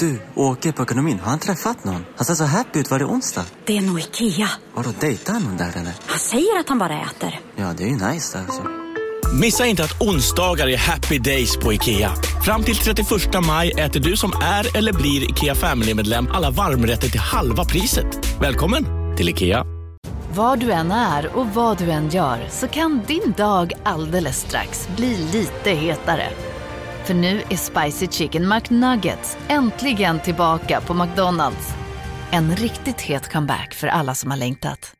Du, åker på ekonomin. Har han träffat någon? Han ser så happy ut. Var det onsdag? Det är nog Ikea. Har du dejtar han någon där eller? Han säger att han bara äter. Ja, det är ju nice alltså. Missa inte att onsdagar är happy days på IKEA. Fram till 31 maj äter du som är eller blir IKEA Family-medlem alla varmrätter till halva priset. Välkommen till IKEA. Var du än är och vad du än gör så kan din dag alldeles strax bli lite hetare. För nu är Spicy Chicken McNuggets äntligen tillbaka på McDonalds. En riktigt het comeback för alla som har längtat.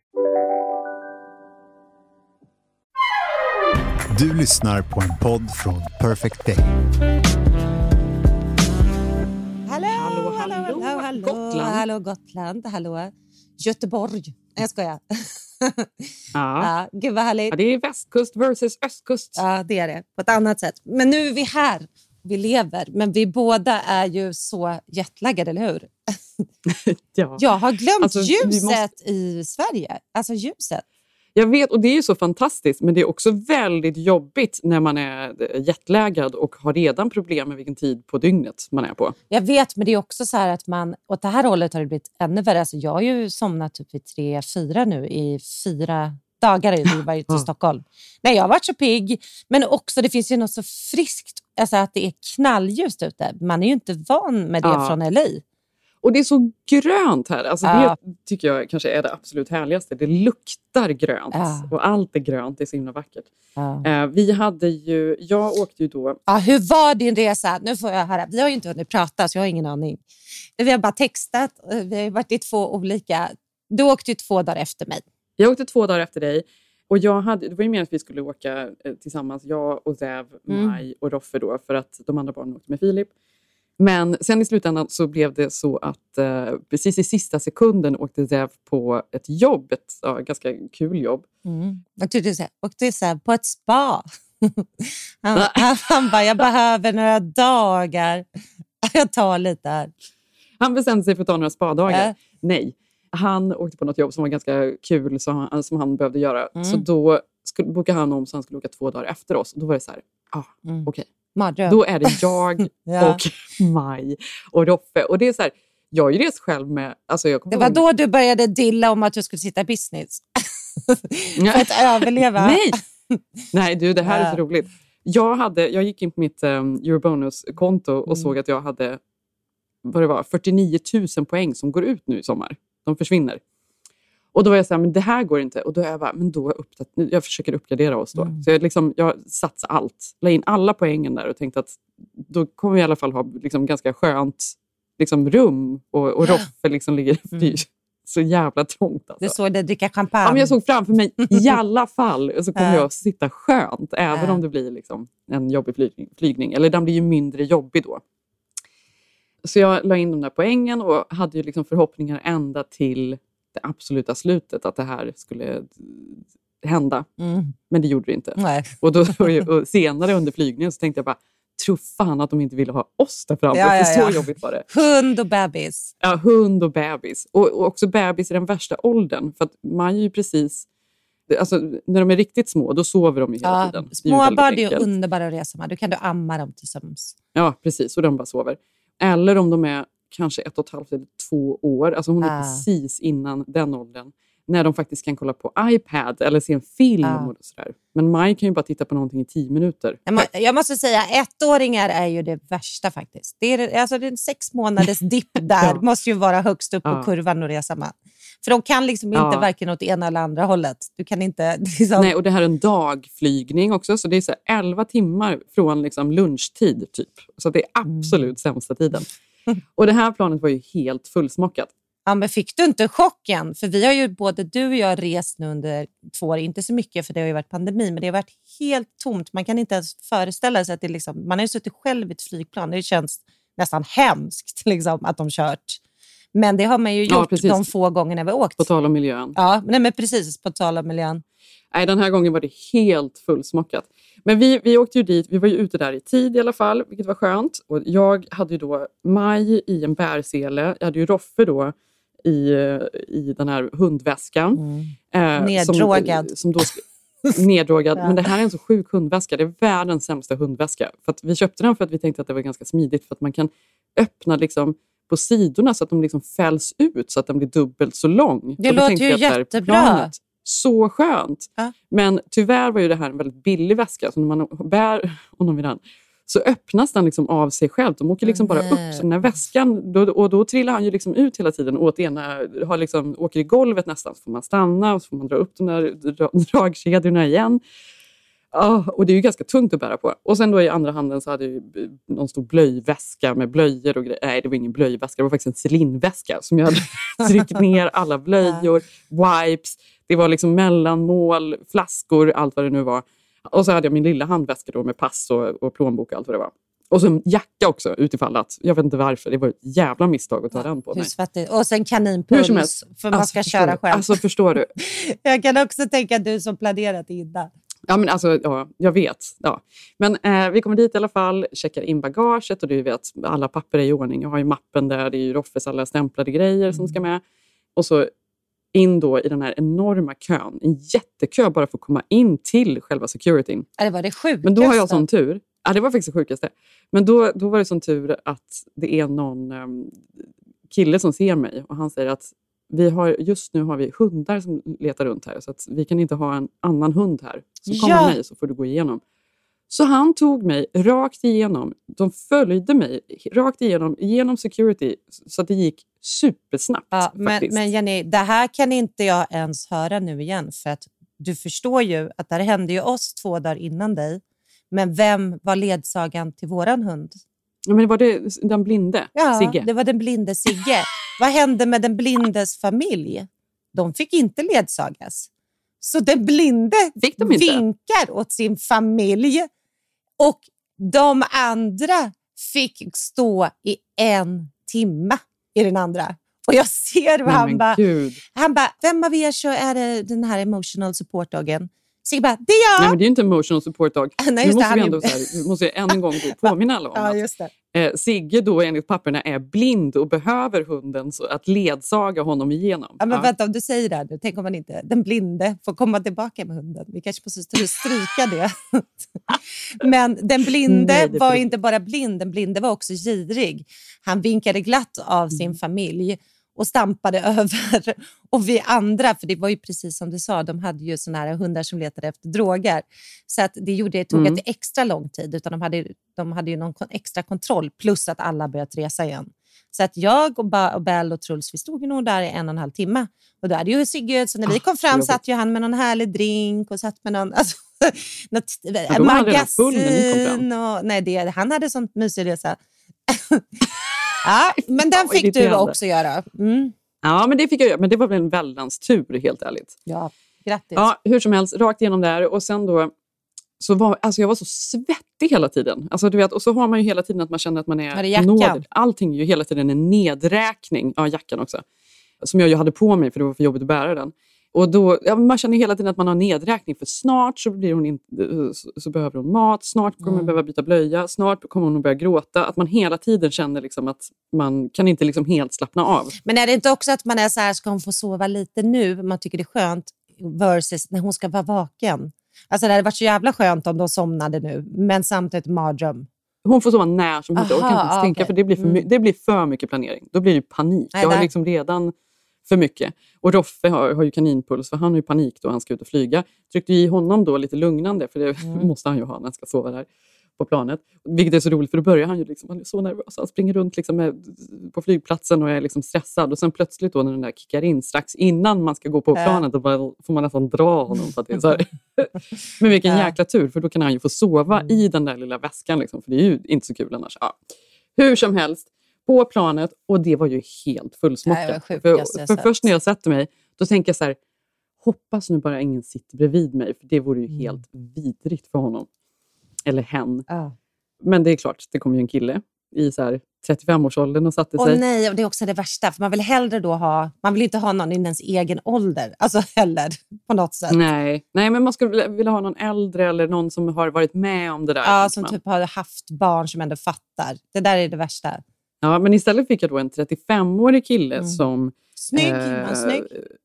Du lyssnar på en podd från Perfect Day. Hallå, hallå, hallå, hallå, hallå, Gotland. hallå Gotland, hallå Göteborg. Nej, jag skojar. Ja. ja, gud vad härligt. ja, det är västkust versus östkust. Ja, det är det. På ett annat sätt. Men nu är vi här. Vi lever, men vi båda är ju så jetlaggade, eller hur? Ja. Jag har glömt Alltså, ljuset måste- i Sverige. Alltså ljuset. Jag vet, och det är ju så fantastiskt, men det är också väldigt jobbigt när man är jetlaggad och har redan problem med vilken tid på dygnet man är på. Jag vet, men det är också så här att man... Åt det här hållet har det blivit ännu värre. Alltså jag har ju somnat typ vid tre, fyra nu i fyra dagar i vi Ja. Stockholm. Nej, jag har varit så pigg. Men också, det finns ju något så friskt, alltså att det är knallljust ute. Man är ju inte van med det Ja. från LA. Och det är så grönt här. Alltså Ja. Det tycker jag kanske är det absolut härligaste. Det luktar grönt Ja. och allt är grönt. Det är så himla vackert. Ja. Eh, vi hade ju, jag åkte ju då... Ja, hur var din resa? Nu får jag höra. Vi har ju inte hunnit prata, så jag har ingen aning. Vi har bara textat. Vi har varit i två olika... Du åkte ju två dagar efter mig. Jag åkte två dagar efter dig. Och jag hade, det var ju meningen att vi skulle åka eh, tillsammans, jag och Zev, Mm. Maj och Roffe då, för att de andra barnen åkte med Filip. Men sen i slutändan så blev det så att eh, precis i sista sekunden åkte Zev på ett jobb, ett ja, ganska kul jobb. Mm. Jag tyckte så här, åkte här, på ett spa. han, han, han bara, jag behöver några dagar. Jag tar lite här. Han bestämde sig för att ta några spadagar. Äh. Nej, han åkte på något jobb som var ganska kul så han, som han behövde göra. Mm. Så då skulle, bokade han om så han skulle åka två dagar efter oss. Och då var det så här, ah, Mm. okej. Mardröm. Då är det jag Ja. och Maj och Roffe. Och det är så här, jag har ju rest själv med... Alltså jag Det var ihåg- då du började dilla om att du skulle sitta i business. För att överleva. Nej! Nej, du, det här är så roligt. Jag, hade, jag gick in på mitt um, Eurobonus-konto och Mm. såg att jag hade vad det var, 49 000 poäng som går ut nu i sommar. De försvinner. Och då var jag så här, men det här går inte. Och då är jag bara, men då uppdat- jag försöker uppgradera oss då. Mm. Så jag, liksom, jag satsade allt. La in alla poängen där och tänkte att då kommer vi i alla fall ha liksom, ganska skönt liksom, rum. Och, och Roffe liksom ligger det ju så jävla trångt. Alltså. Du såg dig dricka champagne. Ja, men jag såg framför mig i alla fall så kommer Ja. jag att sitta skönt, även om det blir liksom en jobbig flygning, flygning. Eller den blir ju mindre jobbig då. Så jag la in de där poängen och hade ju liksom förhoppningar ända till det absoluta slutet att det här skulle hända. Mm. Men det gjorde det inte. Nej. Och, då, och senare under flygningen så tänkte jag bara, tro fan att de inte ville ha oss där framme, Ja, ja, ja. så jobbigt var det. Hund och bebis. Ja, hund och bebis. Och, och också bebis i den värsta åldern. För man är ju precis... Alltså, när de är riktigt små, då sover de ju hela Ja, tiden. Det är underbara att resa med. Du kan du amma dem tillsammans. Ja, precis. Och de bara sover. Eller om de är kanske ett och ett halvt eller två år. Alltså hon är Ah. precis innan den åldern. När de faktiskt kan kolla på iPad eller se en film. Ah. Och sådär. Men Maj kan ju bara titta på någonting i tio minuter. Jag, må, jag måste säga, ettåringar är ju det värsta faktiskt. Det är, alltså, det är en sex månaders dipp där. Ja. måste ju vara högst upp på Ja. kurvan att resa med. För de kan liksom inte Ja. varken åt ena eller andra hållet. Du kan inte... Liksom, Nej, och det här är en dagflygning också, så det är så här 11 timmar från liksom lunchtid. typ. Så det är Mm. absolut sämsta tiden. Och det här planet var ju helt fullsmockat. Ja, men fick du inte chocken? För vi har ju både du och jag rest nu under två år, inte så mycket för det har ju varit pandemi, men det har varit helt tomt. Man kan inte ens föreställa sig att det liksom, man har ju suttit själv i ett flygplan. Det känns nästan hemskt liksom, att de kört. Men det har man ju Ja, gjort precis. de få gångerna vi har åkt. På tal om miljön. Ja, nej, men precis. På tal om miljön. Nej, den här gången var det helt fullsmockat. Men vi, vi åkte ju dit, vi var ju ute där i tid i alla fall, vilket var skönt. Och jag hade ju då Maj i en bärsele, jag hade ju Roffe då i, eh, i den här hundväskan. Eh, Neddrogad. Som, som då, neddrogad. Ja. Men det här är en så sjuk hundväska. Det är världens sämsta hundväska. För vi köpte den för att vi tänkte att det var ganska smidigt. För att man kan öppnad liksom på sidorna så att de liksom fälls ut så att den blir dubbelt så lång. Det då låter ju så jättebra. Så skönt. Ja. Men tyvärr var ju det här en väldigt billig väska. Så när man bär honom i den så öppnas den liksom av sig själv. De åker liksom bara upp. Så den här väskan, då, och då trillar han ju liksom ut hela tiden. Och åt ena, har liksom, åker i golvet nästan. Så får man stanna och så får man dra upp de där dra, dragkedjorna igen. Ja, och det är ju ganska tungt att bära på. Och sen då i andra handen så hade jag någon stor blöjväska med blöjor och grejer. Nej, det var ingen blöjväska. Det var faktiskt en Celine-väska som jag hade tryckt ner alla blöjor, wipes. Det var liksom mellanmål, flaskor, allt vad det nu var. Och så hade jag min lilla handväska då med pass och, och plånbok och allt vad det var. Och så en jacka också utifall att, jag vet inte varför, det var ett jävla misstag att ta den på mig. Svettigt. Och sen kaninpuls, för man Alltså, ska förstår köra du? själv. Alltså förstår du? jag kan också tänka att du som planerat innan. Ja, men alltså, ja, jag vet. Ja. Men eh, vi kommer dit i alla fall, checkar in bagaget och du vet, alla papper är i ordning. Jag har ju mappen där, det är ju Roffes alla stämplade grejer som ska med. Och så in då i den här enorma kön, en jättekö bara för att komma in till själva securityn. Ja, Det var det sjukaste. Men då har jag sån tur. Ja, det var faktiskt det sjukaste. Men då, då var det sån tur att det är någon um, kille som ser mig och han säger att vi har, just nu har vi hundar som letar runt här så att vi kan inte ha en annan hund här. Så kom Ja. med mig så får du gå igenom. Så han tog mig rakt igenom. De följde mig rakt igenom, genom security så att det gick supersnabbt. Ja, men, men Jenny, det här kan inte jag ens höra nu igen. För att du förstår ju att det här hände ju oss två dagar innan dig. Men vem var ledsagan till våran hund? Men var det den blinde, Ja, Sigge? det var den blinde Sigge. Vad hände med den blindes familj? De fick inte ledsagas. Så den blinde Fick de inte? vinkar åt sin familj och de andra fick stå i en timme i den andra. Och jag ser hur Nej, han bara, han bara, vem av er så är det den här emotional support doggen? Sigge bara, det är Nej, jag! men det är ju inte emotional support dog. Nej, nu just det, måste vi är- ändå så här, måste ju än en gång påminna alla om Ja, att just det. eh, Sigge då enligt papperna är blind och behöver hunden så att ledsaga honom igenom. Ja, men Ja. vänta, om du säger det här nu, tänk om man inte, den blinde får komma tillbaka med hunden. Vi kanske måste stry- stryka det. men den blinde Nej, det var inte bara blind, den blinde var också girig. Han vinkade glatt av sin Mm. familj och stampade över. Och vi andra, för det var ju precis som du sa, de hade ju såna här hundar som letade efter droger. Så att det gjorde, det tog Mm. inte extra lång tid, utan de hade, de hade ju någon extra kontroll, plus att alla börjat resa igen. Så att jag och, ba- och Bell och Truls, vi stod ju nog där i en och en halv timme. Och då hade ju Sigge, så när vi Ah, kom fram satt ju han med någon härlig drink och satt med någon... Alltså, något, fram. magasin och, nej, det, han hade sånt mysig resa. ja, men den fick du också göra. Mm. Ja, men det fick jag göra. Men det var väl en väldans tur, helt ärligt. Ja, grattis. Ja, hur som helst, rakt igenom där. Och sen då, så var, alltså jag var så svettig hela tiden. Alltså du vet, och så har man ju hela tiden att man känner att man är jackan? nådig. Allting är ju hela tiden en nedräkning. Ja, jackan också. Som jag ju hade på mig för det var för jobbigt att bära den. Och då, ja, man känner hela tiden att man har nedräkning för snart så, blir hon in, så, så behöver hon mat, snart kommer hon Mm. behöva byta blöja, snart kommer hon att börja gråta. Att man hela tiden känner liksom att man kan inte liksom helt slappna av. Men är det inte också att man är så här, ska hon få sova lite nu? Man tycker det är skönt versus när hon ska vara vaken. Alltså det hade varit så jävla skönt om de somnade nu, men samtidigt mardröm. Hon får sova när som helst. Jag orkar inte ens tänka för det blir, för, Mm. det blir för mycket planering. Då blir det panik. Nej, jag har liksom redan för mycket. Och Roffe har, har ju kaninpuls för han har ju panik då han ska ut och flyga. Tryckte i honom då lite lugnande för det Mm. måste han ju ha när han ska sova där på planet. Vilket är så roligt för då börjar han ju liksom, han är så nervös. Han springer runt liksom med, på flygplatsen och är liksom stressad och sen plötsligt då när den där kickar in strax innan man ska gå på planet då får man nästan dra honom. För att det är så här. Men vilken jäkla tur för då kan han ju få sova Mm. i den där lilla väskan liksom, för det är ju inte så kul annars. Ja. Hur som helst, på planet och det var ju helt fullsmockat. för, för först när jag sätter mig, då tänker jag så här, hoppas nu bara ingen sitter bredvid mig, för det vore ju Mm. helt vidrigt för honom. Eller hen. Ja. Men det är klart, det kom ju en kille i så här 35-årsåldern och satte sig. nej, och det är också det värsta, för man vill hellre då ha, man vill inte ha någon i ens egen ålder, alltså heller på något sätt. Nej, nej, men man skulle vilja- ha någon äldre eller någon som har varit med om det där. Ja, tänker som man. typ har haft barn som ändå fattar. Det där är det värsta. Ja, men istället fick jag då en 35-årig kille Mm. som... Snygg, eh, snygg?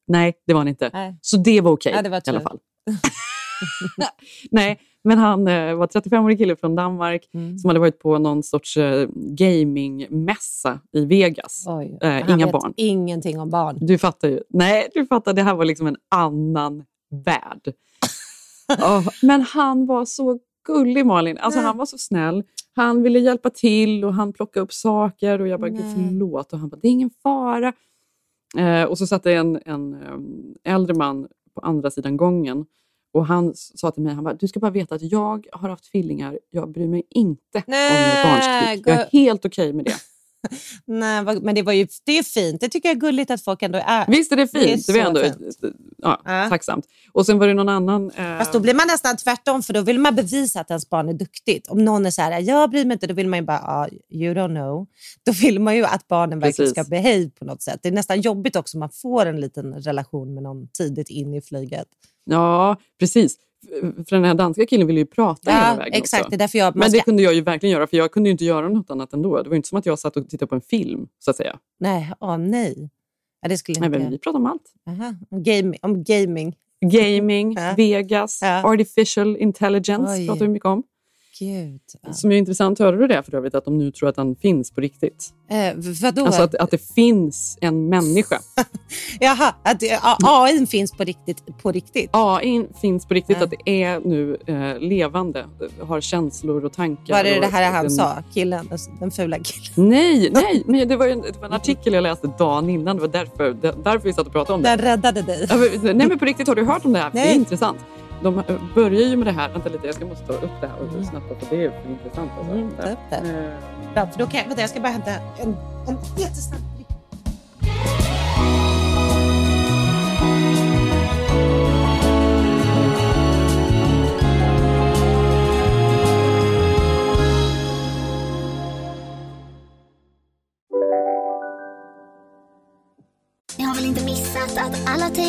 Nej, det var han inte. Nej. Så det var okej Ja, det var i alla tur. fall. Nej, men han eh, var 35-årig kille från Danmark Mm. som hade varit på någon sorts eh, gamingmässa i Vegas. Oj, Eh, han inga vet barn. ingenting om barn. Du fattar ju. Nej, du fattar. Det här var liksom en annan värld. Åh, men han var så gullig, Malin. Alltså, Nej. han var så snäll. Han ville hjälpa till och han plockade upp saker och jag bara, gud förlåt. Och han bara, det är ingen fara. Eh, och så satt det en, en em, äldre man på andra sidan gången och han sa till mig, han bara, du ska bara veta att jag har haft tvillingar, jag bryr mig inte Nej, om barnskrik. Jag är helt okej med det. Nej, men det, var ju, det är fint. Det tycker jag är gulligt att folk ändå är. Visst är det Det är fint? Det, så ändå fint. ja, Ja. tacksamt. Och sen var det någon annan... Eh, Fast då blir man nästan tvärtom, för då vill man bevisa att ens barn är duktigt. Om någon är så här, jag bryr mig inte, då vill man ju bara, ah, you don't know. Då vill man ju att barnen verkligen Precis. ska behave på något sätt. Det är nästan jobbigt också om man får en liten relation med någon tidigt in i flyget. Ja, precis. För den här danska killen ville ju prata hela Ja, vägen exakt. också. Det är därför jag... Men det ska, kunde jag ju verkligen göra, för jag kunde ju inte göra något annat ändå. Det var ju inte som att jag satt och tittade på en film, så att säga. nej, åh, nej. Ja, det skulle Nej, inte... men vi pratade om allt. Aha, om, game, om gaming. Gaming, Ja. Vegas, artificial intelligence Oj. pratar vi mycket om. Gud. Som är intressant, hörde du det för övrigt, att de nu tror att den finns på riktigt? Eh, vadå? Alltså att, att det finns en människa. Jaha, att AI finns på riktigt. På riktigt. AI finns på riktigt, Ja. att det är nu eh, levande, har känslor och tankar. Var det och det här han den- sa? Killen, den fula killen. Nej, nej, men det var, en, det var en artikel jag läste dagen innan. Det var därför, därför vi satt och pratade om det. Den räddade dig. Nej men på riktigt, har du hört om det här? Det är Nej. intressant. De börjar ju med det här, vänta lite jag ska måste ta upp det här och snabbt för det är för intressant. Alltså. Mm, ta upp det. Eh, Bra, för då kan jag, vänta, jag ska bara hämta en, en jättesnabb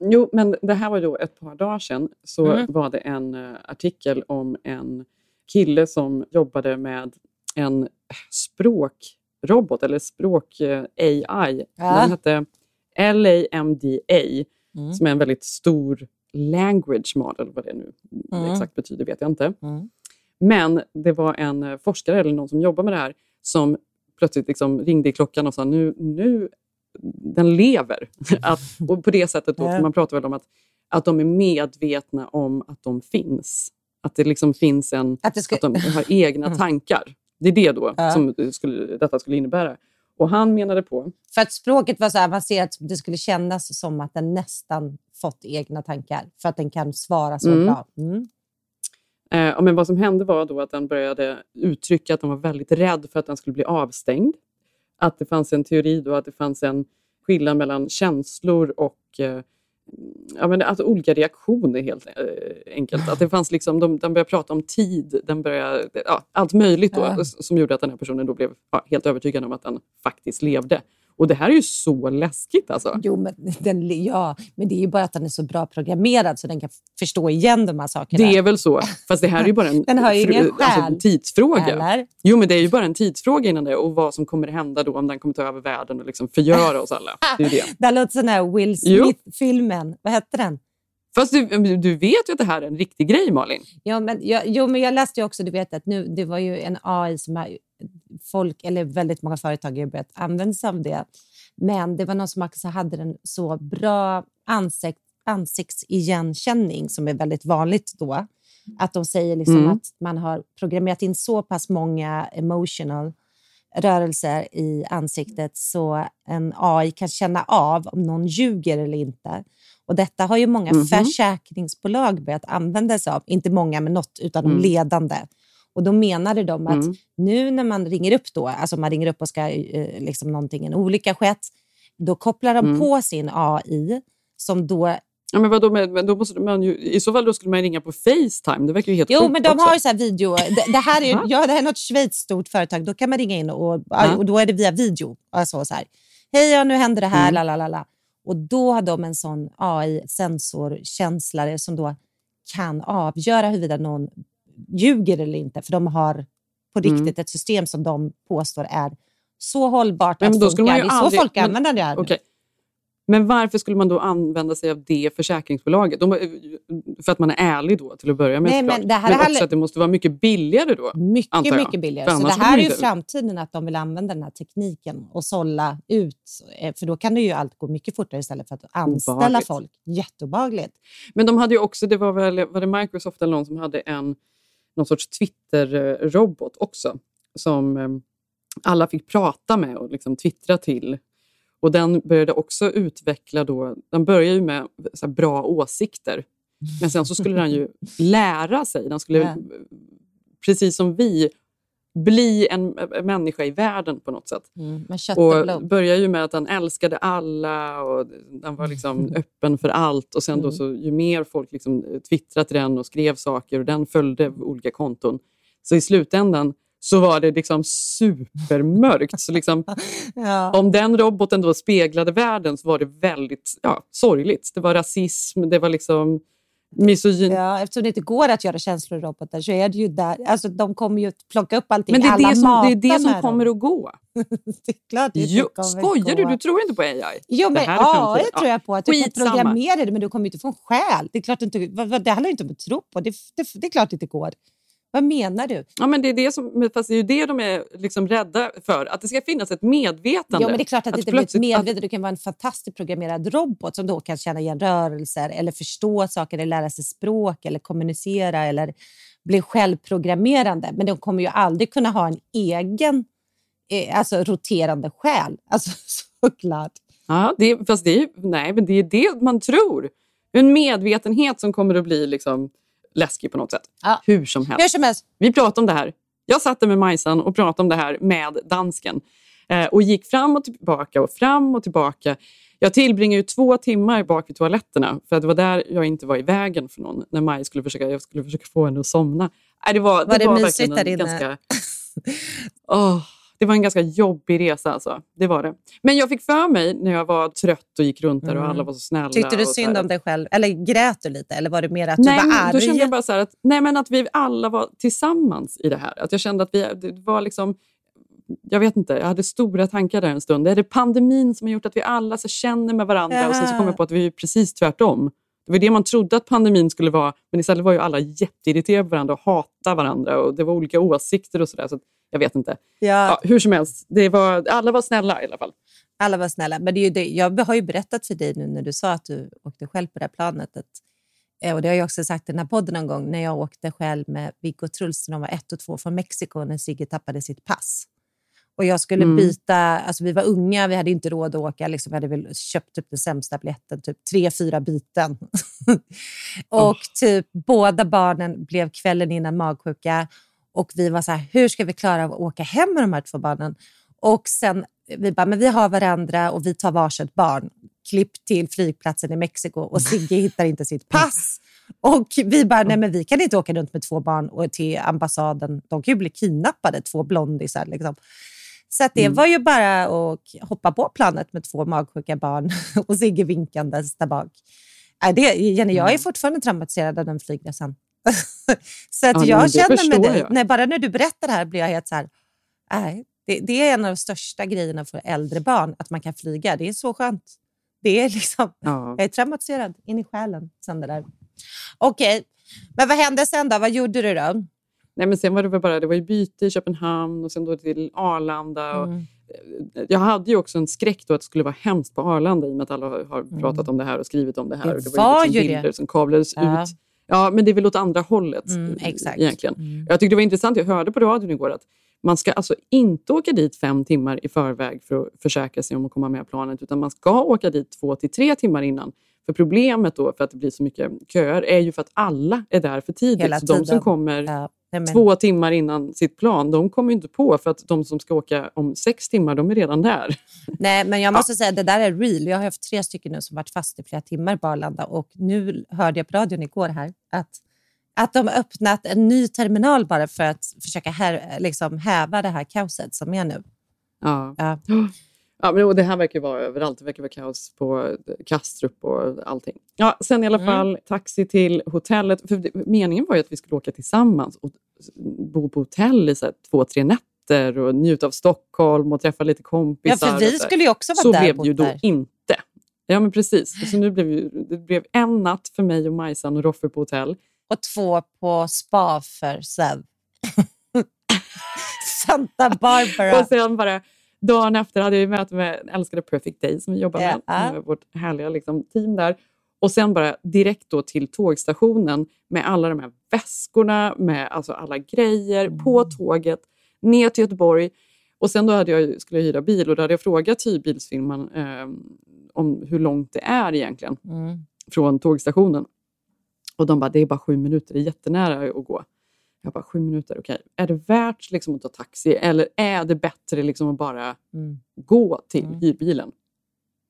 Jo, men det här var då ett par dagar sedan. Så Mm. var det en eh, artikel om en kille som jobbade med en språkrobot, eller språk-AI. Ja. Den hette LAMDA, Mm. som är en väldigt stor language model. Vad det nu Mm. exakt betyder vet jag inte. Mm. Men det var en eh, forskare eller någon som jobbar med det här som plötsligt liksom ringde i klockan och sa nu, nu den lever. att, och på det sättet, då, man pratar väl om att, att de är medvetna om att de finns. Att det liksom finns en, Att ska, att de har egna tankar. Det är det då Ja. som skulle, detta skulle innebära. Och han menade på, för att språket var så avancerat att det skulle kännas som att den nästan fått egna tankar. För att den kan svara så Mm. bra. Mm. eh, men vad som hände var då att den började uttrycka att den var väldigt rädd för att den skulle bli avstängd. Att det fanns en teori då att det fanns en skillnad mellan känslor och eh, ja, men alltså olika reaktioner helt eh, enkelt. Att det fanns liksom, de, den började prata om tid, den började, ja, allt möjligt då, Ja. som gjorde att den här personen då blev ja, helt övertygad om att den faktiskt levde. Och det här är ju så läskigt alltså. Jo, men, den, ja, men det är ju bara att den är så bra programmerad så den kan förstå igen de här sakerna. Det är väl så. Fast det här är ju bara en Den har ju ingen själ. alltså, tidsfråga. Eller? Jo, men det är ju bara en tidsfråga innan det och vad som kommer hända då om den kommer ta över världen och liksom förgöra oss alla. Det är det. Det låter som den här Will. Smith-filmen. Vad hette den? Fast du, du vet ju att det här är en riktig grej, Malin. Ja, men jag, jo, men jag läste ju också, du vet att nu, det var ju en AI som har, folk, eller väldigt många företag har börjat använda sig av det. Men det var någon som också hade den så bra ansikt, ansiktsigenkänning som är väldigt vanligt då. Att de säger liksom Mm. att man har programmerat in så pass många emotional rörelser i ansiktet så en AI kan känna av om någon ljuger eller inte. Och Detta har ju många Mhm. försäkringsbolag börjat använda sig av. Inte många, men något utan de Mm. ledande. Och Då menade de att Mm. nu när man ringer upp, då, alltså man ringer upp och ska eh, liksom någonting, en olycka skett, då kopplar de Mm. på sin AI som då Ja, men vadå, men, då måste man ju, I så fall då skulle man ringa på Facetime. Det verkar ju helt Jo, men de också. har ju så här video. Det, det, här är, ju- ja, det här är något Schweiz stort företag. Då kan man ringa in och, och då är det via video. Alltså så här, Hej, ja, nu händer det här. Mm. La, la, la, la. Och då har de en sån AI-sensorkänslare som då kan avgöra huruvida någon ljuger eller inte. För de har på Mm. riktigt ett system som de påstår är så hållbart Men att skulle funka. Det är så aldrig- folk men- använder det. Här. Okej. Men varför skulle man då använda sig av det försäkringsbolaget? De, för att man är ärlig då till att börja med Nej, men det här men också att det måste vara mycket billigare då. Mycket, mycket billigare. Så det här är ju framtiden, att de vill använda den här tekniken och sålla ut. eh, För då kan det ju allt gå mycket fortare istället för att anställa Obehagligt. folk. Jätteobehagligt. Men de hade ju också, det var väl var det Microsoft eller någon som hade en någon sorts Twitter-robot också som eh, alla fick prata med och liksom twittra till. Och den började också utveckla då, den började ju med bra åsikter. Men sen så skulle den ju lära sig, den skulle precis som vi bli en eh, människa i världen på något sätt. Mm, och började ju med att den älskade alla och den var liksom öppen för allt. Och sen då Mm. så, ju mer folk liksom twittrade till den och skrev saker och den följde olika konton. Så i slutändan så var det liksom supermörkt. Så liksom, Ja. om den roboten då speglade världen så var det väldigt ja, sorgligt. Det var rasism, det var liksom misogyn. Ja, eftersom det inte går att göra känslorobotar så är det ju där. Alltså, de kommer ju plocka upp allting. Men det är det som, det, är det som kommer att gå. Det är klart det Jo, kommer skojar gå. du? Du tror inte på AI? Jo, men är ja, tror jag på. Att du kan programmera det, men du kommer inte få en själ. Det, är klart inte, det handlar inte om att tro på. Det, det, det är klart det inte går. Vad menar du? Ja, men det är det som, fast det är ju det de är liksom rädda för. Att det ska finnas ett medvetande. Ja, men det är klart att det inte blir ett plötsligt-. Du kan vara en fantastiskt programmerad robot som då kan känna igen rörelser eller förstå saker, eller lära sig språk eller kommunicera eller bli självprogrammerande. Men de kommer ju aldrig kunna ha en egen eh, alltså, roterande själ. Alltså, såklart. Ja, det, fast det är, nej, men det är det man tror. En medvetenhet som kommer att bli liksom läskig på något sätt. Ja. Hur som helst. Hur som helst. Vi pratade om det här. Jag satt där med Majsan och pratade om det här med dansken. Eh, och gick fram och tillbaka och fram och tillbaka. Jag tillbringade ju två timmar bak vid toaletterna för att det var där jag inte var i vägen för någon. När Maj skulle försöka, jag skulle försöka få henne att somna. Nej, det var, Var det var mysigt där inne? Ganska, Åh, det var en ganska jobbig resa alltså. Det var det. Men jag fick för mig när jag var trött och gick runt där och Mm. alla var så snälla. Tyckte du synd om dig själv? Eller grät du lite? Eller var det mer att Nej, du var arg? då kände jag bara så att, nej, men att vi alla var tillsammans i det här. Att jag kände att vi det var liksom... Jag vet inte, jag hade stora tankar där en stund. Är det pandemin som har gjort att vi alla så känner med varandra? Och sen så kom jag på att vi är precis tvärtom. Det var det man trodde att pandemin skulle vara, men istället var ju alla jätteirriterade på varandra och hatade varandra. Och det var olika åsikter och sådär. Så jag vet inte. Ja. Ja, hur som helst, det var, alla var snälla i alla fall. Alla var snälla. Men det är ju det, jag har ju berättat för dig nu när du sa att du åkte själv på det här planet. Att, eh, och det har jag också sagt i den här podden någon gång. När jag åkte själv med Viggo Truls när de var ett och två från Mexiko när Sigge tappade sitt pass. Och jag skulle Mm. byta, alltså vi var unga, vi hade inte råd att åka. Liksom, vi hade väl köpt typ den sämsta biljetten, typ tre, fyra byten. och typ båda barnen blev kvällen innan magsjuka. Och vi var så här, hur ska vi klara av att åka hem med de här två barnen? Och sen, vi bara, men vi har varandra och vi tar varsitt barn. Klipp till flygplatsen i Mexiko och Sigge hittar inte sitt pass. Och vi bara, nej men vi kan inte åka runt med två barn och till ambassaden. De kan ju bli kidnappade, två blondisar. Liksom. Så det Mm. var ju bara att hoppa på planet med två magsjuka barn och Sigge vinkandes där bak. Nej, det, Jenny, jag är Mm. fortfarande traumatiserad av den flygresan. så att Ja, jag det känner med dig. Nej, bara när du berättar det här blir jag helt så här, nej, det, det är en av de största grejerna för äldre barn, att man kan flyga. Det är så skönt. Det är liksom, Ja. jag är traumatiserad in i själen sen det där. Okej, men vad hände sen då? Vad gjorde du då? Nej, men sen var det väl bara det var ju byte i Köpenhamn och sen då till Arlanda. Och Mm. jag hade ju också en skräck då att det skulle vara hemskt på Arlanda i och med att alla har, Mm. pratat om det här och skrivit om det här. Det och det var ju, ju liksom det. bilder som kablades Ja. ut. Ja, men det är väl åt andra hållet Mm, eh, exakt. egentligen. Mm. Jag tyckte det var intressant, jag hörde på radion igår att man ska alltså inte åka dit fem timmar i förväg för att försäkra sig om att komma med planet, utan man ska åka dit två till tre timmar innan. För problemet då, för att det blir så mycket köer, är ju för att alla är där för tidigt. Hela så de som tiden. kommer Ja, nej, men- två timmar innan sitt plan, de kommer ju inte på för att de som ska åka om sex timmar, de är redan där. Nej, men jag måste säga det där är real. Jag har haft tre stycken nu som varit fast i flera timmar på Arlanda och nu hörde jag på radion igår här att, att de har öppnat en ny terminal bara för att försöka här, liksom häva det här kaoset som är nu. Ja. Ja. Ja, men och det här verkar vara överallt. Det verkar vara kaos på Kastrup och allting. Ja, sen i alla Mm. fall taxi till hotellet. För det, meningen var ju att vi skulle åka tillsammans och bo på hotell i så här, två, tre nätter och njuta av Stockholm och träffa lite Ja, kompisar. för vi så skulle ju också vara Så där. blev det ju då inte. Ja, men precis. Så nu blev ju, det blev en natt för mig och Majsan och Roffe på hotell. Och två på spa för Sev. Santa Barbara. Och sen bara dagen efter hade jag möte med älskade Perfect Day som vi jobbar med, Ja. med vårt härliga liksom, team där. Och sen bara direkt då till tågstationen med alla de här väskorna, med alltså alla grejer på Mm. tåget, ner till Göteborg. Och sen då hade jag, skulle jag hyra bil och då hade jag frågat hyrbilsfirman eh, om hur långt det är egentligen Mm. från tågstationen. Och de bara, det är bara sju minuter, det är jättenära att gå. Jag bara, sju minuter, okej. Är det värt liksom, att ta taxi eller är det bättre liksom, att bara Mm. gå till hyrbilen?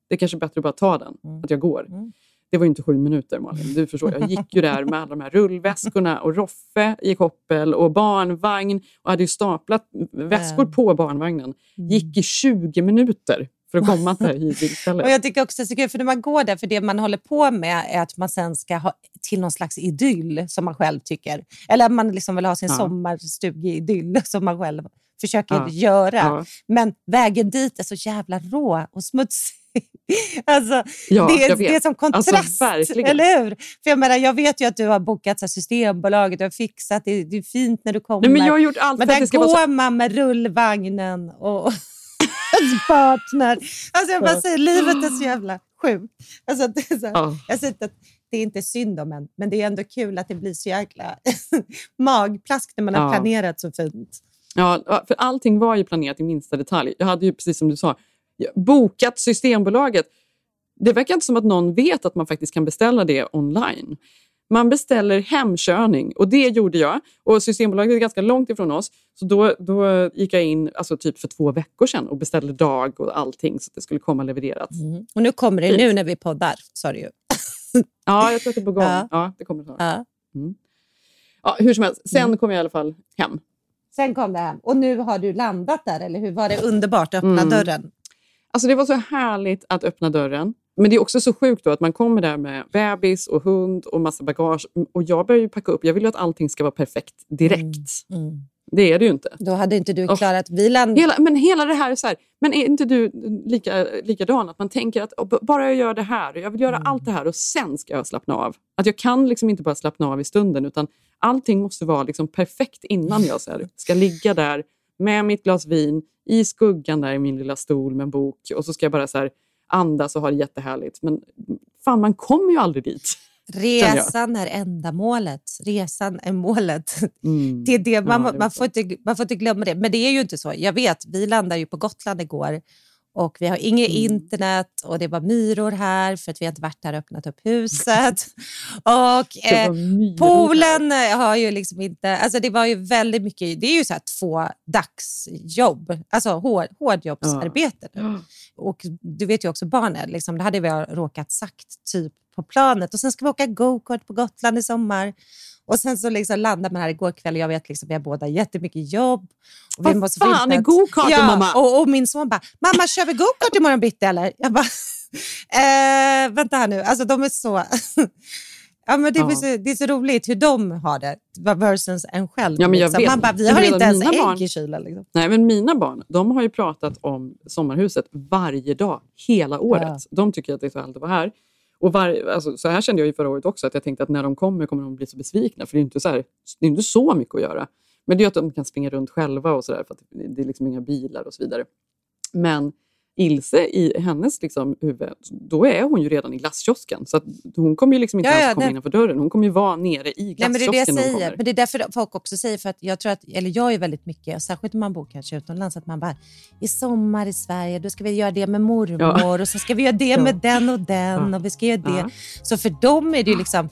Det är kanske bättre att bara ta den, Mm. att jag går. Mm. Det var ju inte sju minuter Malin, du förstår. Jag gick ju där med alla de här rullväskorna och Roffe i koppel och barnvagn och hade ju staplat väskor Mm. på barnvagnen. Gick i 20 minuter för att komma till här Och jag tycker också det är så kul, för när man går där, för det man håller på med är att man sen ska ha till någon slags idyll som man själv tycker. Eller att man liksom vill ha sin Ja. sommarstugeidyll som man själv försöker Ja. göra. Ja. Men vägen dit är så jävla rå och smutsig. Alltså, Ja, det, är, det är som Alltså, kontrast, verkligen. eller hur? För jag, menar, jag vet ju att du har bokat så här, Systembolaget, du har fixat, det, det är fint när du kommer. Nej, men jag har gjort allt Men där går så... man med rullvagnen och partner. Alltså jag bara säger, livet är så jävla sjukt. Alltså, det är så. Jag säger inte att det är inte synd om en, men det är ändå kul att det blir så jäkla magplask när man har planerat så fint. Ja, för allting var ju planerat i minsta detalj. Jag hade ju, precis som du sa, bokat Systembolaget. Det verkar inte som att någon vet att man faktiskt kan beställa det online. Man beställer hemkörning och det gjorde jag. Och Systembolaget är ganska långt ifrån oss. Så då, då gick jag in alltså typ för två veckor sedan och beställde dag och allting så att det skulle komma levererat. Och nu kommer det Fint. nu när vi poddar, sa du ju. Ja, jag tror att det är på gång. Ja. Ja. det kommer snart. Ja. Ja, hur som helst, sen Mm. kom jag i alla fall hem. Sen kom det hem och nu har du landat där, eller hur? Var det underbart att öppna Mm. dörren? Alltså det var så härligt att öppna dörren. Men det är också så sjukt då att man kommer där med bebis och hund och massa bagage. Och jag börjar ju packa upp. Jag vill ju att allting ska vara perfekt direkt. Mm. Det är det ju inte. Då hade inte du Och klarat... Vi land... Hela, men hela det här är så här, men är inte du lika, likadan? Att man tänker att "Åh, b- bara jag gör det här, och jag vill göra Mm. allt det här och sen ska jag slappna av. Att jag kan liksom inte bara slappna av i stunden utan allting måste vara liksom perfekt innan jag så här, ska ligga där med mitt glas vin i skuggan där i min lilla stol med en bok och så ska jag bara så här andas och ha det jättehärligt. Men fan, man kommer ju aldrig dit. Resan är ändamålet. Resan är målet. Mm. Det är det, man, Ja, det man, får inte, man får inte glömma det. Men det är ju inte så. Jag vet, vi landade ju på Gotland igår och vi har inget Mm. internet och det var myror här för att vi har inte varit där och öppnat upp huset. och eh, poolen har ju liksom inte... Alltså det var ju väldigt mycket... Det är ju så här två dagsjobb, alltså hår, hårdjobbsarbete. nu. Och du vet ju också barnen, liksom, det hade vi råkat sagt typ på planet. Och sen ska vi åka go-kart på Gotland i sommar. Och sen så liksom landade man här igår kväll och jag vet liksom, vi har båda jättemycket jobb. Och Vad måste fan är go-karten, ja, mamma? Och, och min son bara, mamma kör vi go-kart imorgon bitti eller? Jag bara, eh, vänta här nu, alltså de är så... Ja, men det, är Ja. så, det är så roligt hur de har det versus en själv. Ja, men jag liksom. vet. Man bara, vi har inte ens ägg barn- i kylen. Liksom. Nej, men mina barn de har ju pratat om sommarhuset varje dag, hela året. Ja. De tycker att det är så härligt att vara här. Och var, alltså, så här kände jag ju förra året också, att jag tänkte att när de kommer kommer de bli så besvikna, för det är inte så, här, det är inte så mycket att göra. Men det är ju att de kan springa runt själva och sådär, för att det är liksom inga bilar och så vidare. Men Ilse i hennes liksom, huvud, då är hon ju redan i glasskiosken. Så hon kommer ju liksom inte Ja, ens komma nej. innanför dörren. Hon kommer ju vara nere i Nej, men det är det jag glasskiosken säger. Men det är därför folk också säger, för att jag tror att, eller jag är väldigt mycket, särskilt om man bor kanske utomlands, att man bara, i sommar i Sverige, då ska vi göra det med mormor Ja. och så ska vi göra det Ja. med den och den och vi ska göra det. Så för dem är det ju liksom,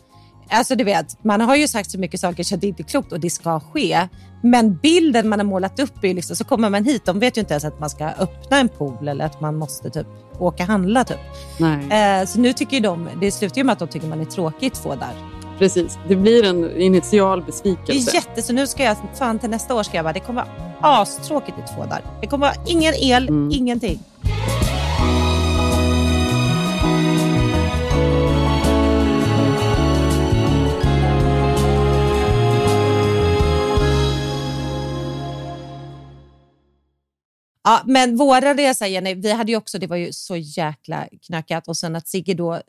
alltså du vet, man har ju sagt så mycket saker så det inte är klokt och det ska ske. Men bilden man har målat upp är ju liksom, så kommer man hit, de vet ju inte ens att man ska öppna en pool eller att man måste typ åka handla typ. Eh, så nu tycker ju de, det slutar ju med att de tycker man är tråkigt två där. Precis, det blir en initial Det besvikelse. är jätte, så nu ska jag, fan till nästa år ska jag bara, det kommer vara astråkigt i två dagar. Det kommer vara ingen el, Mm. ingenting. Ja, men våra resa, Jenny, vi hade ju också, det var ju så jäkla knökat och sen att Sigge då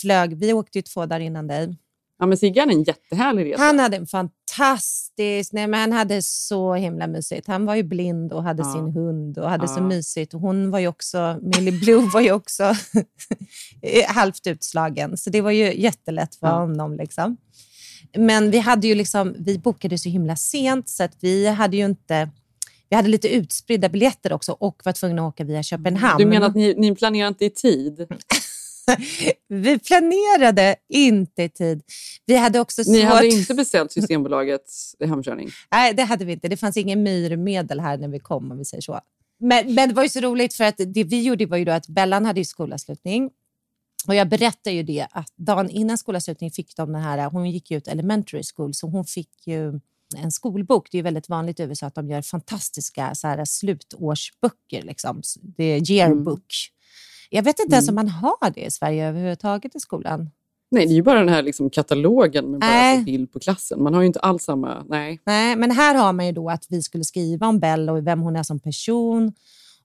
flög, vi åkte ju två dagar innan dig. Ja, men Sigge hade en jättehärlig resa. Han hade en fantastisk... Nej, men han hade så himla mysigt. Han var ju blind och hade Ja. sin hund och hade så Ja. mysigt. Och hon var ju också... Millie Blue var ju också halvt utslagen. Så det var ju jättelätt för Ja. honom. Liksom. Men vi hade ju liksom... Vi bokade så himla sent så att vi hade ju inte... Vi hade lite utspridda biljetter också och var tvungna att åka via Köpenhamn. Du menar att ni, ni planerar inte i tid? Vi planerade inte i tid. Vi hade också svårt... Ni hade inte beställt Systembolagets hemkörning? Nej, det hade vi inte. Det fanns ingen myrmedel här när vi kom, om vi säger så. Men, men det var ju så roligt, för att det vi gjorde var ju då att Bellan hade ju skolavslutning. Och jag berättade ju det, att dagen innan skolavslutning fick de den här, hon gick ut elementary school, så hon fick ju en skolbok. Det är ju väldigt vanligt i USA att de gör fantastiska så här, slutårsböcker. Liksom. Det är yearbook. Jag vet inte ens om man har det i Sverige överhuvudtaget i skolan. Nej, det är ju bara den här liksom katalogen med bara bild på klassen. Man har ju inte alls samma... Nej. Nej, men här har man ju då att vi skulle skriva om Bell och vem hon är som person.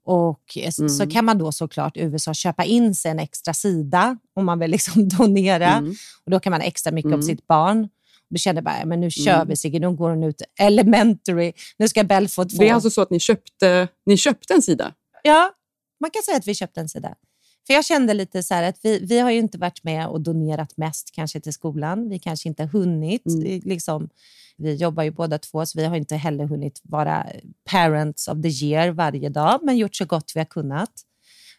Och s- Mm. så kan man då såklart i USA köpa in sig en extra sida om man vill liksom donera. Mm. Och Då kan man extra mycket om Mm. sitt barn. Kände bara, men nu kör Mm. vi Sigge, nu går hon ut elementary. Nu ska Bell få. Det är alltså så att ni köpte, ni köpte en sida? Ja, man kan säga att vi köpte en sida. För jag kände lite så här att vi, vi har ju inte varit med och donerat mest kanske till skolan. Vi kanske inte har hunnit. Mm. Är Liksom, vi jobbar ju båda två, så vi har inte heller hunnit vara parents of the year varje dag, men gjort så gott vi har kunnat.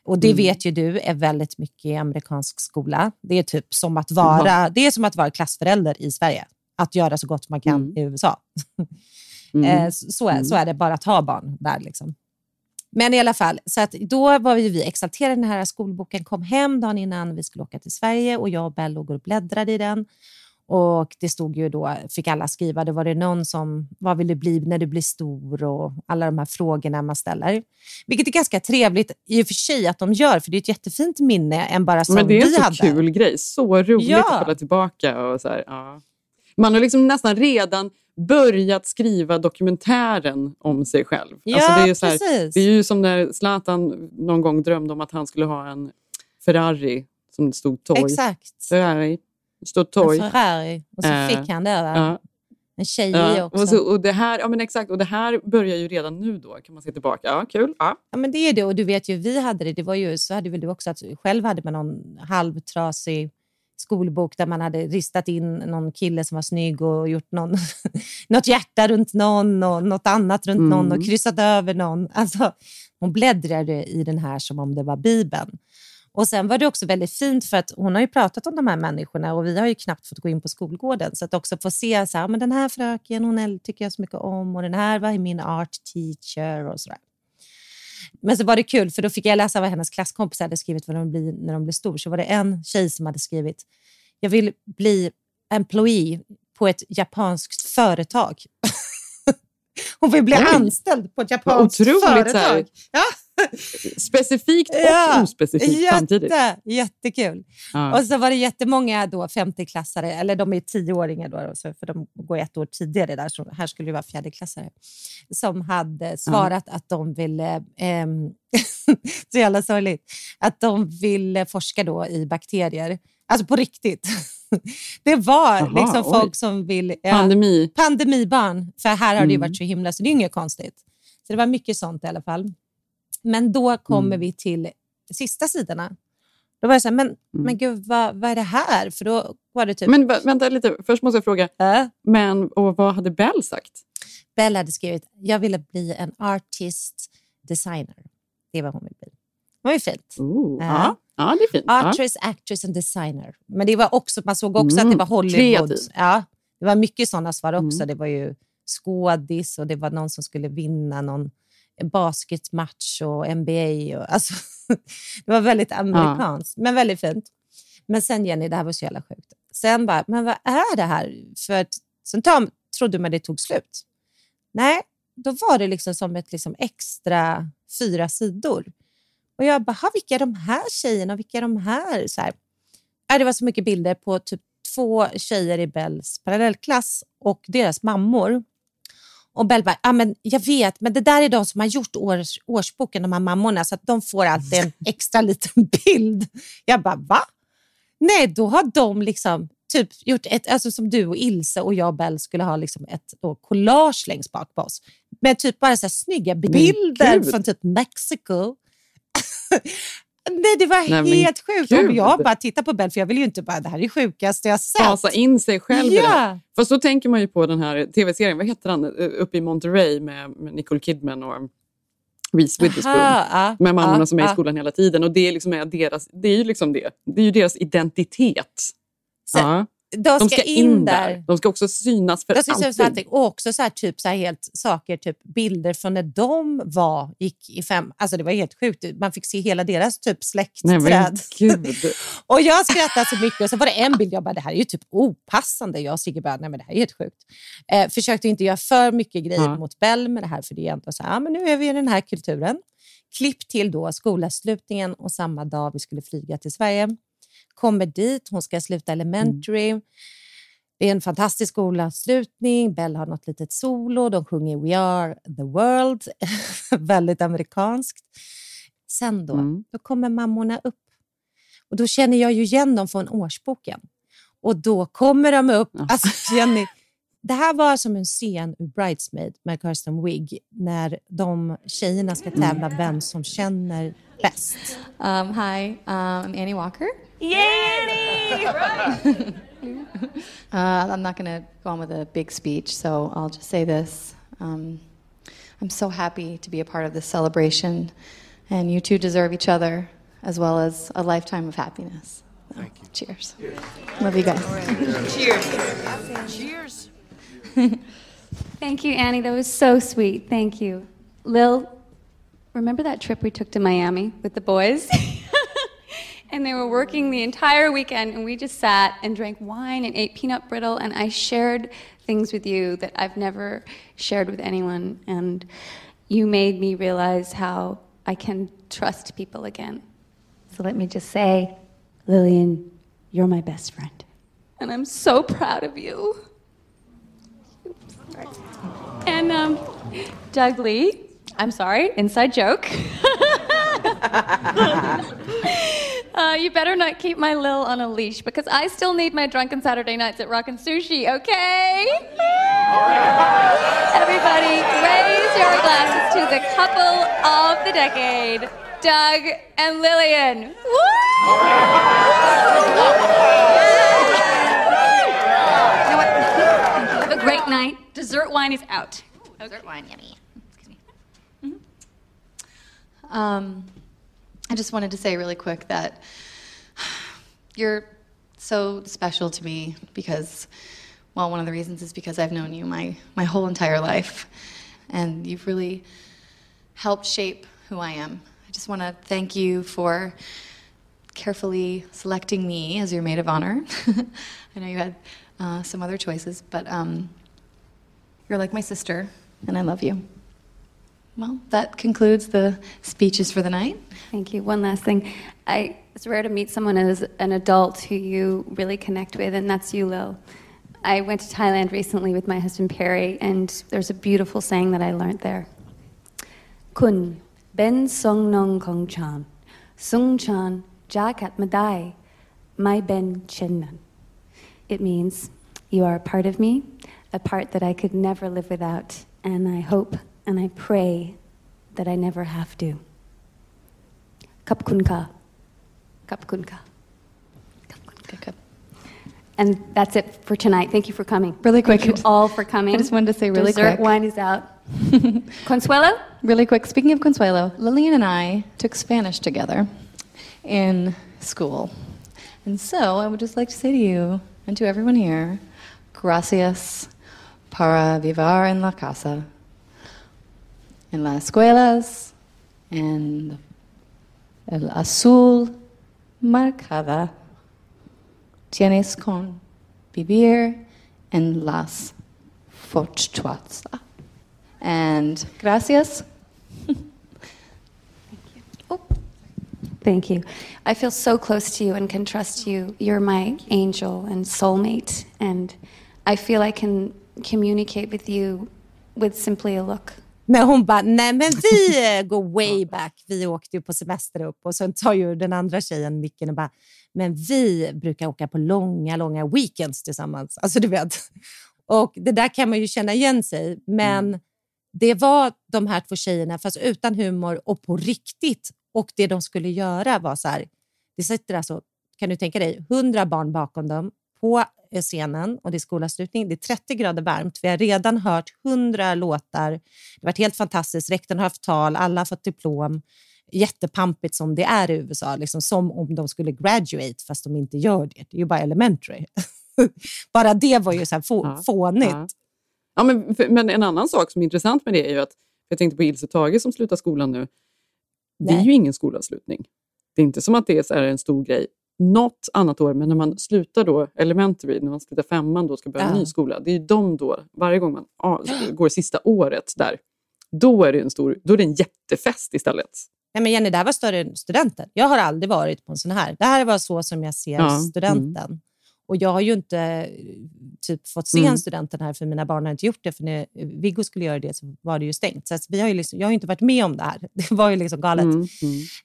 Och det Mm. vet ju du är väldigt mycket i amerikansk skola. Det är typ som att vara, det är som att vara klassförälder i Sverige. Att göra så gott man kan Mm. i USA. Mm. Eh, så, är, så är det bara att ha barn där. Liksom. Men i alla fall, så att då var ju vi exalterade. Den här skolboken kom hem dagen innan vi skulle åka till Sverige och jag och Bell låg och bläddrade i den. Och det stod ju då, fick alla skriva, det var det någon som, vad vill du bli när du blir stor? Och alla de här frågorna man ställer. Vilket är ganska trevligt i och för sig att de gör, för det är ett jättefint minne än bara som Men det är en vi så hade. kul grej. Så roligt Ja. att kolla tillbaka. Och så här, ja. Man har liksom nästan redan börjat skriva dokumentären om sig själv. Ja, Alltså det, är ju så här, precis. det är ju som när Zlatan någon gång drömde om att han skulle ha en Ferrari som det stod Toy. Exakt. Ferrari. Det stod Toy. En Ferrari. Och så Eh, fick han det. Va? Ja. En tjej Ja, också. och, så, och, det här, ja, men exakt, och det här börjar ju redan nu då, kan man se tillbaka. Ja, kul. Ja. Ja, men det är det. Och du vet ju, vi hade det. det var ju, så hade väl du också att själv hade man någon halvtrasig skolbok där man hade ristat in någon kille som var snygg och gjort någon, något hjärta runt någon och något annat runt någon Mm. och kryssat över någon. Alltså, hon bläddrade i den här som om det var Bibeln. Och Sen var det också väldigt fint för att hon har ju pratat om de här människorna och vi har ju knappt fått gå in på skolgården. Så att också få se så här, men den här fröken hon tycker jag så mycket om och den här var min art teacher och sådär. Men så var det kul, för då fick jag läsa vad hennes klasskompisar hade skrivit vad de blir när de blir stor. Så var det en tjej som hade skrivit, jag vill bli employee på ett japanskt företag. Hon vill bli Oj. anställd på ett japanskt otroligt företag. Ja. Specifikt och Ja, ospecifikt samtidigt. Jätte, jättekul. Ja. Och så var det jättemånga då 50-klassare, eller de är tioåringar då, för de går ett år tidigare där, så här skulle det vara fjärdeklassare, som hade svarat att de ville, ehm, så jävla sorgligt, att de ville forska då i bakterier. Alltså på riktigt. Det var Jaha, liksom oj. folk som vill... ja, Pandemi. pandemibarn, för här har det Mm. varit så himla, så det är inget konstigt. Så det var mycket sånt i alla fall. Men då kommer Mm. vi till sista sidorna. Då var jag så här, men, Mm. men gud, vad, vad är det här? För då var det typ... Men vä- vänta lite, först måste jag fråga. Äh? Men, och vad hade Bell sagt? Bella hade skrivit, jag ville bli en artist designer. Det vad hon vill bli. Det var ju fint. Ooh, Ja. ja. ja, det är fint. Ja. Actress, actress and designer. Men det var också, man såg också Mm, att det var Hollywood. kreativ. Ja, det var mycket sådana svar också. Mm. Det var ju skådis och det var någon som skulle vinna någon basketmatch och NBA. Och, alltså, det var väldigt amerikanskt, men väldigt fint. Men sen Jenny, det här var så jävla sjukt. Sen bara, men vad är det här? För att, sen tam, trodde man det tog slut. Nej, då var det liksom som ett liksom extra fyra sidor. Och jag bara, "Ha, vilka är de här tjejerna? Vilka är de här? Så här. Ja, det var så mycket bilder på typ två tjejer i Bells parallellklass och deras mammor. Och Bell bara, ah, men jag vet, men det där är de som har gjort års, årsboken, de här mammorna, så att de får alltid en extra liten bild. Jag bara, va? Nej, då har de liksom typ gjort ett, alltså som du och Ilse och jag och Bell skulle ha liksom ett då collage längst bak på oss. Med typ bara så här snygga bilder från typ Mexiko. Nej, det var Nej, helt sjukt. gud. Jag bara tittar på Bell, för jag vill ju inte bara, det här är det sjukaste jag sett. Fasa in sig själv i det. Fast då tänker man ju på den här tv-serien, vad heter den, Eh, uppe i Monterey med, med Nicole Kidman och Reese Witherspoon. Aha, med mammorna ja, som är i skolan hela tiden. Och det är, liksom är deras, det är ju liksom det. Det är ju deras identitet. Sen, Ja. De ska, in där. De ska också synas för ska alltid. så allting. Och också så här, typ, så här helt saker, typ bilder från när de var, gick i fem. Alltså det var helt sjukt. Man fick se hela deras typ släktträd. och jag skrattade så mycket. Och så var det en bild, jag bara, det här är ju typ opassande. Jag och Sigge bara, nej men det här är helt sjukt. Eh, försökte inte göra för mycket grejer Ja. mot Bell med det här, för det är ändå så här, ja, men nu är vi i den här kulturen. Klipp till då skolavslutningen och samma dag vi skulle flyga till Sverige. Kommer dit, hon ska sluta elementary. Det är en fantastisk skolavslutning. Bell har något litet solo. De sjunger We are the world. Väldigt amerikanskt. Sen då, Mm. då kommer mammorna upp. Och Då känner jag ju igen dem från årsboken. Och då kommer de upp. Alltså, Jenny, det här var som en scen ur Bridesmaid med Kirsten Wigg när de tjejerna ska tävla vem som känner bäst. Um, hi, um, I'm Annie Walker. Uh, I'm not going to go on with a big speech, so I'll just say this. Um, I'm so happy to be a part of this celebration, and you two deserve each other as well as a lifetime of happiness. Thank you. Cheers. Love you guys. Cheers. Cheers. Thank you, Annie. That was so sweet. Thank you. Lil, remember that trip we took to Miami with the boys? and they were working the entire weekend, and we just sat and drank wine and ate peanut brittle, and I shared things with you that I've never shared with anyone. And you made me realize how I can trust people again. So let me just say, Lillian, you're my best friend. And I'm so proud of you. And um, Doug Lee, I'm sorry, inside joke. uh, you better not keep my Lil on a leash because I still need my drunken Saturday nights at Rockin' Sushi, okay? Everybody, raise your glasses to the couple of the decade, Doug and Lillian. Have a great night. Dessert wine is out. Dessert wine, yummy. Excuse me. Um, I just wanted to say really quick that you're so special to me because, well, one of the reasons is because I've known you my, my whole entire life. And you've really helped shape who I am. I just want to thank you for carefully selecting me as your maid of honor. I know you had uh, some other choices, but um, you're like my sister, and I love you. Well, that concludes the speeches for the night. Thank you. One last thing. I, it's rare to meet someone as an adult who you really connect with, and that's you, Lil. I went to Thailand recently with my husband Perry, and there's a beautiful saying that I learned there. Kun ben song nong kong chan, sung chan jakat madai, my ben chennan. It means you are a part of me, a part that I could never live without, and I hope and I pray that I never have to. Kapkunka. Kapkunka. And that's it for tonight. Thank you for coming. Really quick. Thank you all for coming. I just wanted to say really Dessert quick. wine is out. Consuelo? Really quick, speaking of Consuelo, Lillian and I took Spanish together in school. And so I would just like to say to you and to everyone here, gracias para vivar en la casa, en las escuelas, en el azul marcada. Tienes con vivir en las fortaleza. And gracias. Thank you. Oh thank you. I feel so close to you and can trust you. You're my angel and soulmate. And I feel I can communicate with you with simply a look. Men hon bara, nej men vi eh, går way back. Vi åkte ju på semester upp och sen tar ju den andra tjejen micken och bara, men vi brukar åka på långa, långa weekends tillsammans. Alltså du vet. Och det där kan man ju känna igen sig, men det var de här två tjejerna, fast utan humor och på riktigt. Och det de skulle göra var så här, det sitter alltså, kan du tänka dig, 100 barn bakom dem på scenen och det är skolavslutning. Det är 30 grader varmt. Vi har redan hört 100 låtar. Det har varit helt fantastiskt. Rektorn har haft tal, alla har fått diplom. Jättepampigt som det är i USA, liksom som om de skulle graduate fast de inte gör det. Det är ju bara elementary. bara det var ju så här få, Ja, fånigt. ja. Ja, men, för- men en annan sak som är intressant med det är ju att, jag tänkte på Ilse Tage som slutar skolan nu, det är Nej. ju ingen skolavslutning. Det är inte som att det är en stor grej något annat år, men när man slutar då elementary, när man slutar femman då ska börja en ny skola, det är ju de då, varje gång man går sista året där, då är det en stor, då är det en jättefest istället. Nej, men Jenny, det här var större än studenten. Jag har aldrig varit på en sån här. Det här var så som jag ser Ja, mm. Och jag har ju inte eh, typ, fått se Mm. en studenten här, för mina barn har inte gjort det. För när Viggo skulle göra det så var det ju stängt. Så vi har ju liksom, jag har inte varit med om det här. Det var ju liksom galet. Mm, mm.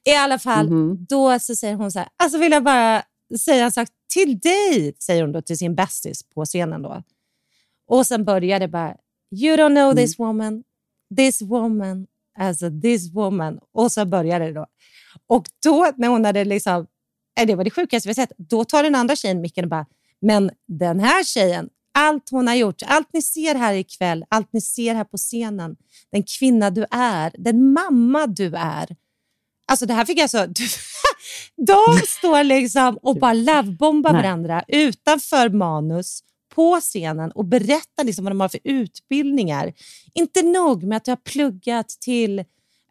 I alla fall, Mhm. då så säger hon så här, alltså vill jag bara säga en sak till dig, säger hon då till sin bästis på scenen. då. Och sen börjar det bara, you don't know this woman, this woman, alltså this woman. Och så börjar det då. Och då när hon hade liksom, det var det sjukaste vi har sett, då tar den andra tjejen micken och bara, men den här tjejen, allt hon har gjort, allt ni ser här ikväll, allt ni ser här på scenen, den kvinna du är, den mamma du är. Alltså det här fick alltså... De står liksom och bara lovebombar varandra utanför manus på scenen och berättar liksom vad de har för utbildningar. Inte nog med att du har pluggat till...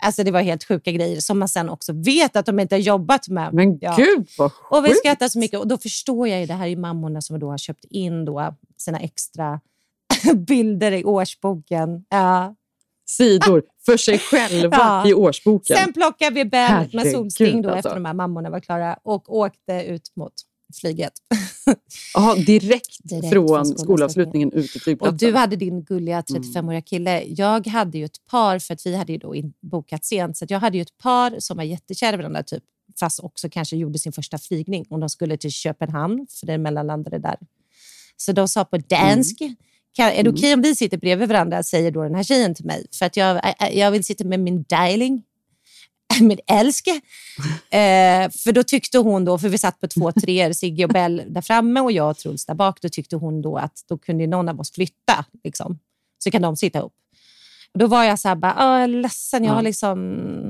Alltså det var helt sjuka grejer som man sen också vet att de inte har jobbat med. Men Ja. gud vad Och vi sjukt! skrattar så mycket och då förstår jag ju, det här är mammorna som då har köpt in då sina extra bilder i årsboken. Ja. Sidor för sig själva Ja. i årsboken. Sen plockade vi Bell med solsting då alltså. efter de här mammorna var klara och åkte ut mot flyget. Aha, direkt, Direkt från från skolavslutningen ut till Och flygplatsen. du hade din gulliga Mm. 35-åriga kille. Jag hade ju ett par, för att vi hade ju då bokat sent, så jag hade ju ett par som var jättekära varandra, typ, fast också kanske gjorde sin första flygning och de skulle till Köpenhamn, för det mellanlandade där. Så de sa på dansk, kan, är det Mm. okej om vi sitter bredvid varandra, säger då den här tjejen till mig, för att jag, jag vill sitta med min darling, min älske. Eh, för då tyckte hon då, för vi satt på två treor, Sigge och Bell där framme och jag och Truls där bak, då tyckte hon då att då kunde någon av oss flytta. Liksom. Så kan de sitta ihop. Och då var jag så här, bara, "Åh, jag är ledsen, jag Ja. har liksom,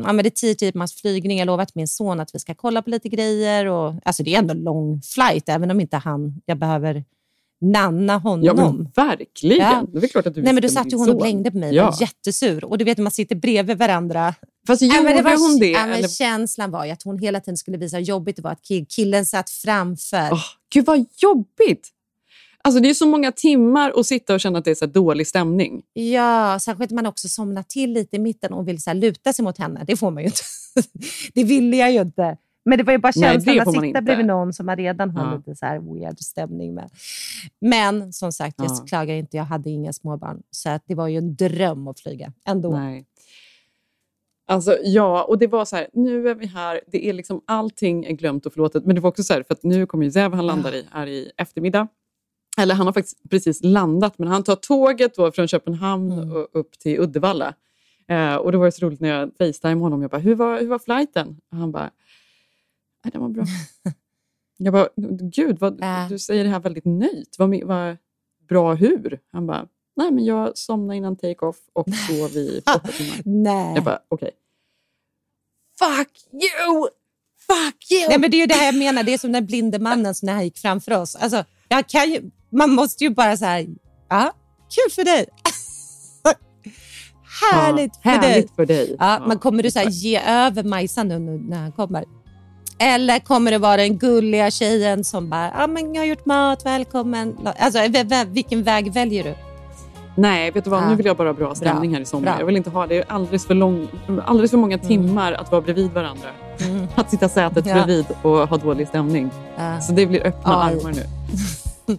ja, men det är tio timmars flygning, jag har lovat min son att vi ska kolla på lite grejer. Och, alltså det är ändå en lång flight, även om inte han, jag behöver nanna honom. Ja, men verkligen. Ja. Det är klart att du Nej, men då satt ju hon och blängde på mig Ja. och var jättesur. Och du vet man sitter bredvid varandra. Fast Ja, men gjorde var, hon det, Ja, men? Känslan var ju att hon hela tiden skulle visa hur jobbigt det var att kill- killen satt framför. Åh, Gud vad jobbigt! Alltså, det är så många timmar att sitta och känna att det är så dålig stämning. Ja, särskilt man också somnar till lite i mitten och vill så luta sig mot henne. Det får man ju inte. det ville jag ju inte. Men det var ju bara Nej, känslan det att sitta inte. bredvid någon som man redan har Ja. lite så här weird stämning med. Men som sagt, jag Ja. klagar inte. Jag hade inga småbarn. Så att det var ju en dröm att flyga ändå. Nej. Alltså, ja, och det var så här, nu är vi här, det är liksom allting är glömt och förlåtet. Men det var också så här, för att nu kommer ju Zev, han landar i, här i eftermiddag. Eller han har faktiskt precis landat, men han tar tåget då från Köpenhamn Mm. och upp till Uddevalla. Eh, och det var så roligt när jag facetimade honom. Jag bara, hur var, hur var flighten? Och han bara, "Nej, den var bra. jag bara, gud, vad, du säger det här väldigt nöjt. Vad, vad bra hur? Han bara, nej men jag somnade innan take-off och sov i åtta timmar. Nej. Jag bara, okej. Fuck you! Fuck you! Nej, men det är ju det här jag menar. Det är som den blinde mannen som när han gick framför oss. Alltså, jag kan ju, man måste ju bara så här, ja, kul för dig. härligt Ja, för dig. härligt för dig. Ja, men kommer du så här, ge över Majsan nu, nu när han kommer? Eller kommer det vara den gulliga tjejen som bara, ja men jag har gjort mat, välkommen. Alltså, vilken väg väljer du? Nej, vet du vad? Ja. Nu vill jag bara ha bra stämning Bra, här i sommar. bra. Jag vill inte ha det alldeles för, lång, alldeles för många timmar att vara bredvid varandra. Att sitta sätet Ja. bredvid och ha dålig stämning. Ja. Så det blir öppna Aj. armar nu.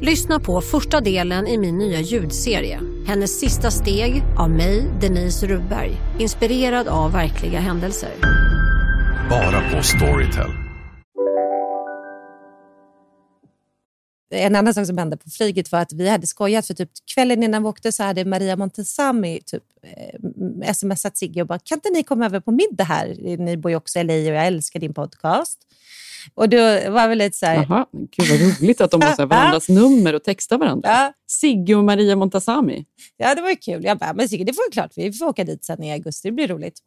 Lyssna på första delen i min nya ljudserie. Hennes sista steg av mig, Denise Rubberg. Inspirerad av verkliga händelser. Bara på Storytel. En annan sak som hände på flyget var att vi hade skojat för typ kvällen innan vi åkte så hade Maria Montazami typ, eh, smsat Sigge och bara kan inte ni komma över på middag här? Ni bor ju också i LA och jag älskar din podcast. Och då var vi lite så här... Men gud vad roligt att de har så varandras nummer och textar varandra. Ja. Sigge och Maria Montazami. Ja, det var ju kul. Jag bara, men Sigge, det får vi klart. Vi får åka dit sen i augusti. Det blir roligt.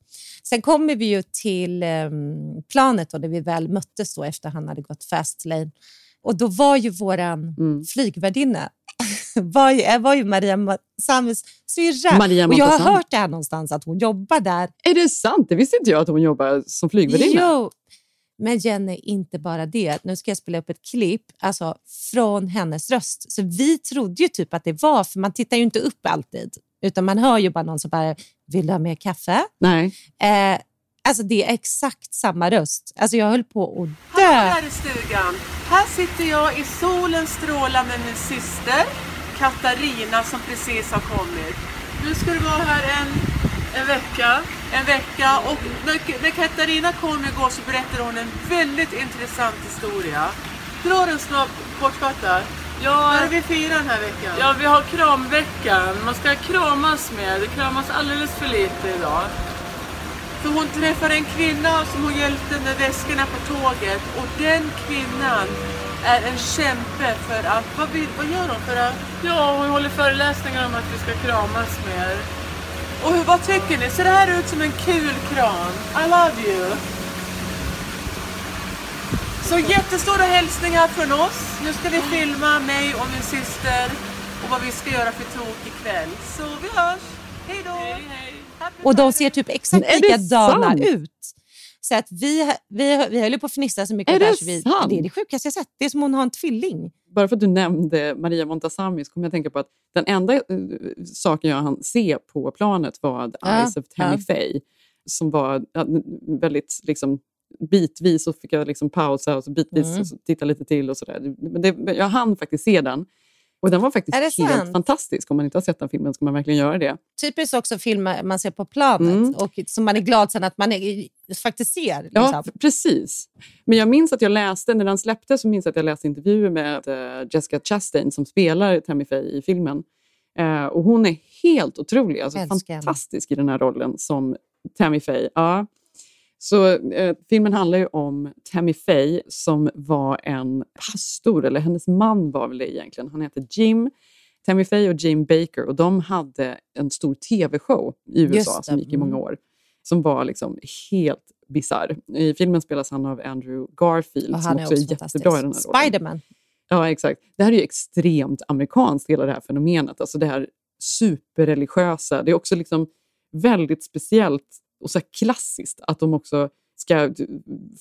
Sen kommer vi ju till um, planet då, där vi väl möttes då efter han hade gått fast lane. Och då var ju våran Mm. flygvärdinna var ju, var ju Maria Samis syrra. Maria och jag har hört det här någonstans att hon jobbar där. Är det sant? Det visste inte jag att hon jobbar som flygvärdinna. Jo, men Jenny, inte bara det. Nu ska jag spela upp ett klipp alltså, från hennes röst. Så vi trodde ju typ att det var, för man tittar ju inte upp alltid, utan man hör ju bara någon som bara, vill du ha mer kaffe? Nej. Eh, alltså det är exakt samma röst. Alltså jag höll på att dö. Här i stugan. Här sitter jag i solens strålar med min syster Katarina som precis har kommit. Nu ska du vara här en, en vecka. En vecka och när, när Katarina kom igår så berättade hon en väldigt intressant historia. Dra den snabbt kortfattat. Ja, Vad är det vi firar den här veckan? Ja, vi har kramveckan. Man ska kramas mer. Det kramas alldeles för lite idag. För hon träffade en kvinna som hon hjälpte med väskorna på tåget och den kvinnan är en kämpe för att... Vad, vad gör hon för att... Ja, hon håller föreläsningar om att vi ska kramas mer. Och hur, vad tycker ni? Ser det här ut som en kul kram? I love you. Så jättestora hälsningar från oss. Nu ska vi filma mig och min syster och vad vi ska göra för tok ikväll. Så vi hörs. Hej då! Och de ser typ exakt likadana ut. Så att vi, vi, vi höll på att fnissa så mycket. Är där, det så vi, det är det sjukaste jag sett. Det är som hon har en tvilling. Bara för att du nämnde Maria Montazami så kommer jag att tänka på att den enda eh, saken jag hann se på planet var The Ja, Eyes of Tammy ja. Faye. Som var väldigt liksom, bitvis så fick jag liksom pausa och så bitvis Mm. och så titta lite till. och så där. Men det, Jag hann faktiskt se den. Och den var faktiskt helt sant? fantastisk. Om man inte har sett den filmen ska man verkligen göra det. Typiskt också filmer man ser på planet Mm. och som man är glad sen att man är, faktiskt ser. Ja, Liksom. f- precis. Men jag minns att jag läste, när den släpptes, så minns jag att jag läste intervjuer med eh, Jessica Chastain som spelar Tammy Faye i filmen. Eh, och hon är helt otrolig, alltså Älskar henne. fantastisk i den här rollen som Tammy Faye. Ja. Så eh, filmen handlar ju om Tammy Faye som var en pastor, eller hennes man var väl det egentligen. Han heter Jim. Tammy Faye och Jim Baker och de hade en stor tv-show i USA som gick i många mm. år. Som var liksom helt bisarr. I filmen spelas han av Andrew Garfield Och som han är också är också jättebra i den här rollen. Spiderman. Ja, exakt. Det här är ju extremt amerikanskt, hela det här fenomenet. Alltså det här superreligiösa. Det är också liksom väldigt speciellt och så klassiskt att de också ska d-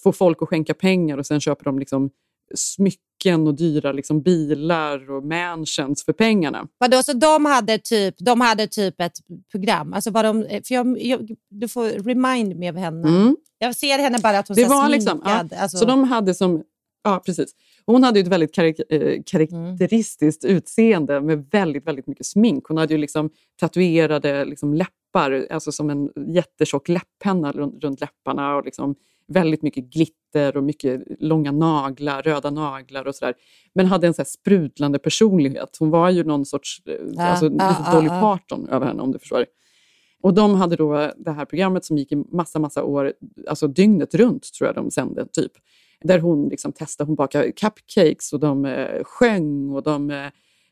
få folk att skänka pengar och sen köper de liksom smycken och dyra liksom bilar och mansions för pengarna. Vadå, så de hade typ, de hade typ ett program? Alltså var de, för jag, jag, du får remind me av henne. Mm. Jag ser henne bara att hon Det var liksom, ja, alltså, Så de hade som... Ja, precis. Hon hade ett väldigt karak- eh, karaktäristiskt utseende med väldigt, väldigt mycket smink. Hon hade ju liksom tatuerade liksom läppar, alltså som en jättetjock läpppenna runt, runt läpparna och liksom väldigt mycket glitter och mycket långa naglar, röda naglar och sådär. Men hade en så här sprudlande personlighet. Hon var ju någon sorts, eh, Ja, alltså, ja, lite ja, Dolly. Parton över henne om du förstår. Och de hade då det här programmet som gick i massa, massa år, alltså dygnet runt tror jag de sände, typ. Där hon liksom testade, hon bakade cupcakes och de eh, sjöng och de eh,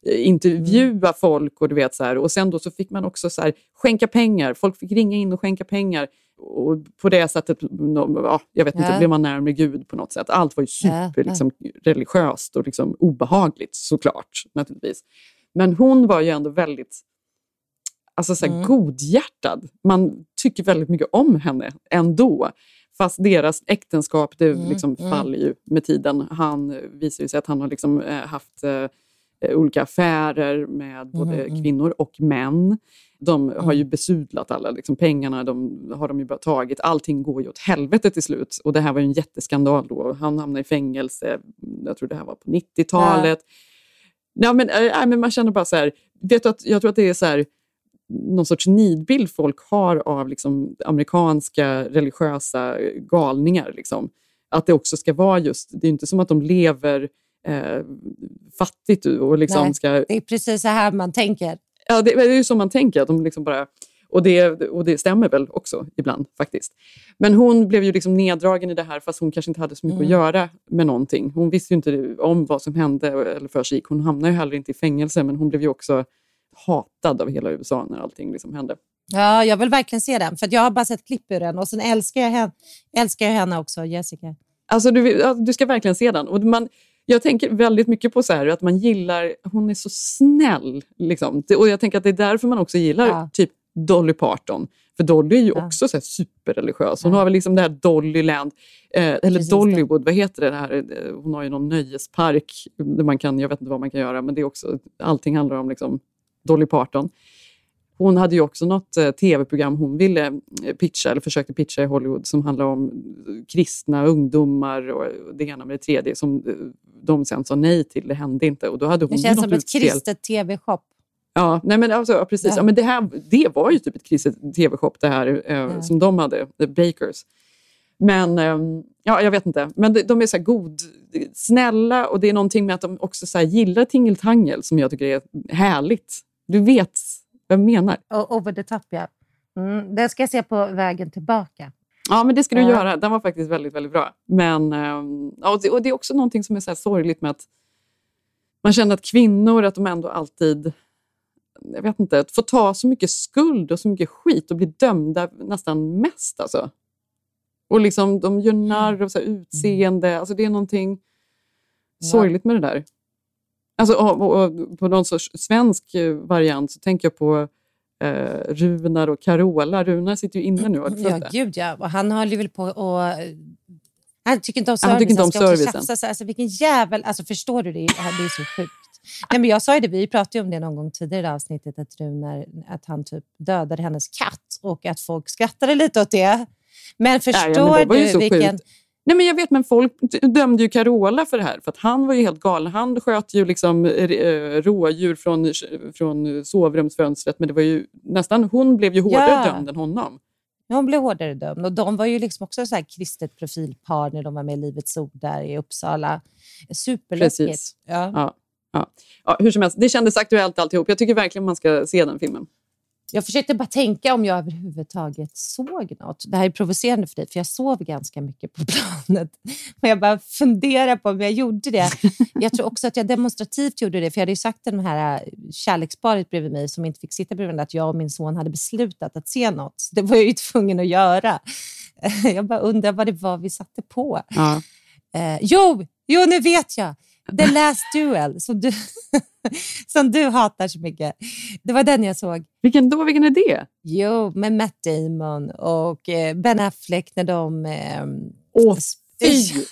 intervjuade folk och du vet så här. Och sen då så fick man också så här, skänka pengar. Folk fick ringa in och skänka pengar. Och på det sättet, ja, jag vet inte, Ja. blev man närmare Gud på något sätt. Allt var ju super liksom, religiöst och liksom, obehagligt såklart, naturligtvis. Men hon var ju ändå väldigt alltså så här, Mm. godhjärtad. Man tycker väldigt mycket om henne ändå. Fast deras äktenskap det Mm, liksom mm. faller ju med tiden. Han eh, visar ju sig att han har liksom, eh, haft eh, eh, olika affärer med både Mm, mm. kvinnor och män. De har ju besudlat alla liksom, pengarna, de har de ju bara tagit. Allting går ju åt helvete till slut. Och det här var ju en jätteskandal då. Han hamnade i fängelse, jag tror det här var på 90-talet. Ja, men, äh, äh, men man känner bara så här, vet du att, jag tror att det är så här, någon sorts nidbild folk har av liksom, amerikanska religiösa galningar. Liksom. Att det också ska vara just, det är inte som att de lever eh, fattigt och liksom Nej, ska... Det är precis så här man tänker. Ja, det, det är ju så man tänker. Att de liksom bara, och, det, och det stämmer väl också ibland faktiskt. Men hon blev ju liksom neddragen i det här fast hon kanske inte hade så mycket Mm. att göra med någonting. Hon visste ju inte om vad som hände eller för sig. Hon hamnade ju heller inte i fängelse men hon blev ju också hatad av hela USA när allting liksom hände. Ja, jag vill verkligen se den, för jag har bara sett klipp ur den och sen älskar jag henne, älskar jag henne också, Jessica. Alltså du, du ska verkligen se den. Och man, jag tänker väldigt mycket på så här, att man gillar, hon är så snäll. Liksom. Och jag tänker att det är därför man också gillar Ja. typ Dolly Parton. För Dolly är ju också så superreligiös. Hon har väl liksom det här Dollyland, eh, eller Precis. Dollywood, vad heter det? det här? eh, Hon har ju någon nöjespark där man kan, jag vet inte vad man kan göra, men det är också, allting handlar om liksom Dolly Parton. Hon hade ju också något eh, tv-program hon ville eh, pitcha, eller försökte pitcha i Hollywood, som handlar om eh, kristna ungdomar och det ena med det tredje, som de sen sa nej till. Det hände inte. Och då hade hon Det känns något som ett utspel. kristet tv-shop. Ja, nej men alltså, ja, precis. Ja. Ja. men det, här, det var ju typ ett kristet tv-shop det här eh, som de hade, The Bakers. Men ehm, ja, jag vet inte. Men de, de är så här god, snälla och det är någonting med att de också så här gillar tingeltangel som jag tycker är härligt. Du vet jag menar. Och over the top, ja. Mm, den ska jag se på vägen tillbaka. Ja, men det ska du Ja. göra. Den var faktiskt väldigt, väldigt bra. Men ehm, och det, och det är också någonting som är så sorgligt med att man känner att kvinnor, att de ändå alltid jag vet inte, får ta så mycket skuld och så mycket skit och bli dömda nästan mest. Alltså. Och liksom, de gör narr av så utseende. Alltså, det är någonting sorgligt med det där. Alltså, och, och, på någon sorts svensk eh, variant så tänker jag på eh, Runar och Carola. Runar sitter ju inne nu. Ja, gud ja. Och han höll ju väl på och... Han tycker inte om Han service. tycker inte om också servicen. tjafsa så här. Alltså, vilken jävel... Alltså, förstår du? Det är, det är så sjukt. Nej, men jag sa ju det, vi pratade om det någon gång tidigare i det avsnittet, att, Runar, att han typ dödade hennes katt och att folk skrattade lite åt det. Men förstår ja, men det du vilken... sjukt. Nej, men jag vet, men folk dömde ju Carola för det här. För att han var ju helt galen. Han sköt ju liksom eh, rådjur från, från sovrumsfönstret. Men det var ju nästan, hon blev ju hårdare Ja. dömd än honom. Hon blev hårdare dömd och de var ju liksom också så här kristet profilpar när de var med i Livets Ord där i Uppsala. Superläskigt. Ja. Ja, ja. Ja, hur som helst, det kändes aktuellt alltihop. Jag tycker verkligen man ska se den filmen. Jag försökte bara tänka om jag överhuvudtaget såg något. Det här är provocerande för dig, för jag sov ganska mycket på planet. Men jag bara funderar på om jag gjorde det. Jag tror också att jag demonstrativt gjorde det, för jag hade ju sagt till de här äh, kärleksparet bredvid mig som inte fick sitta bredvid mig att jag och min son hade beslutat att se något. Det var jag ju tvungen att göra. Jag bara undrar vad det var vi satte på. Ja. Eh, jo, jo, nu vet jag! The Last Duel, som du, som du hatar så mycket. Det var den jag såg. Vilken då? Vilken är det? Jo, med Matt Damon och eh, Ben Affleck när de... Eh, Åh, fy!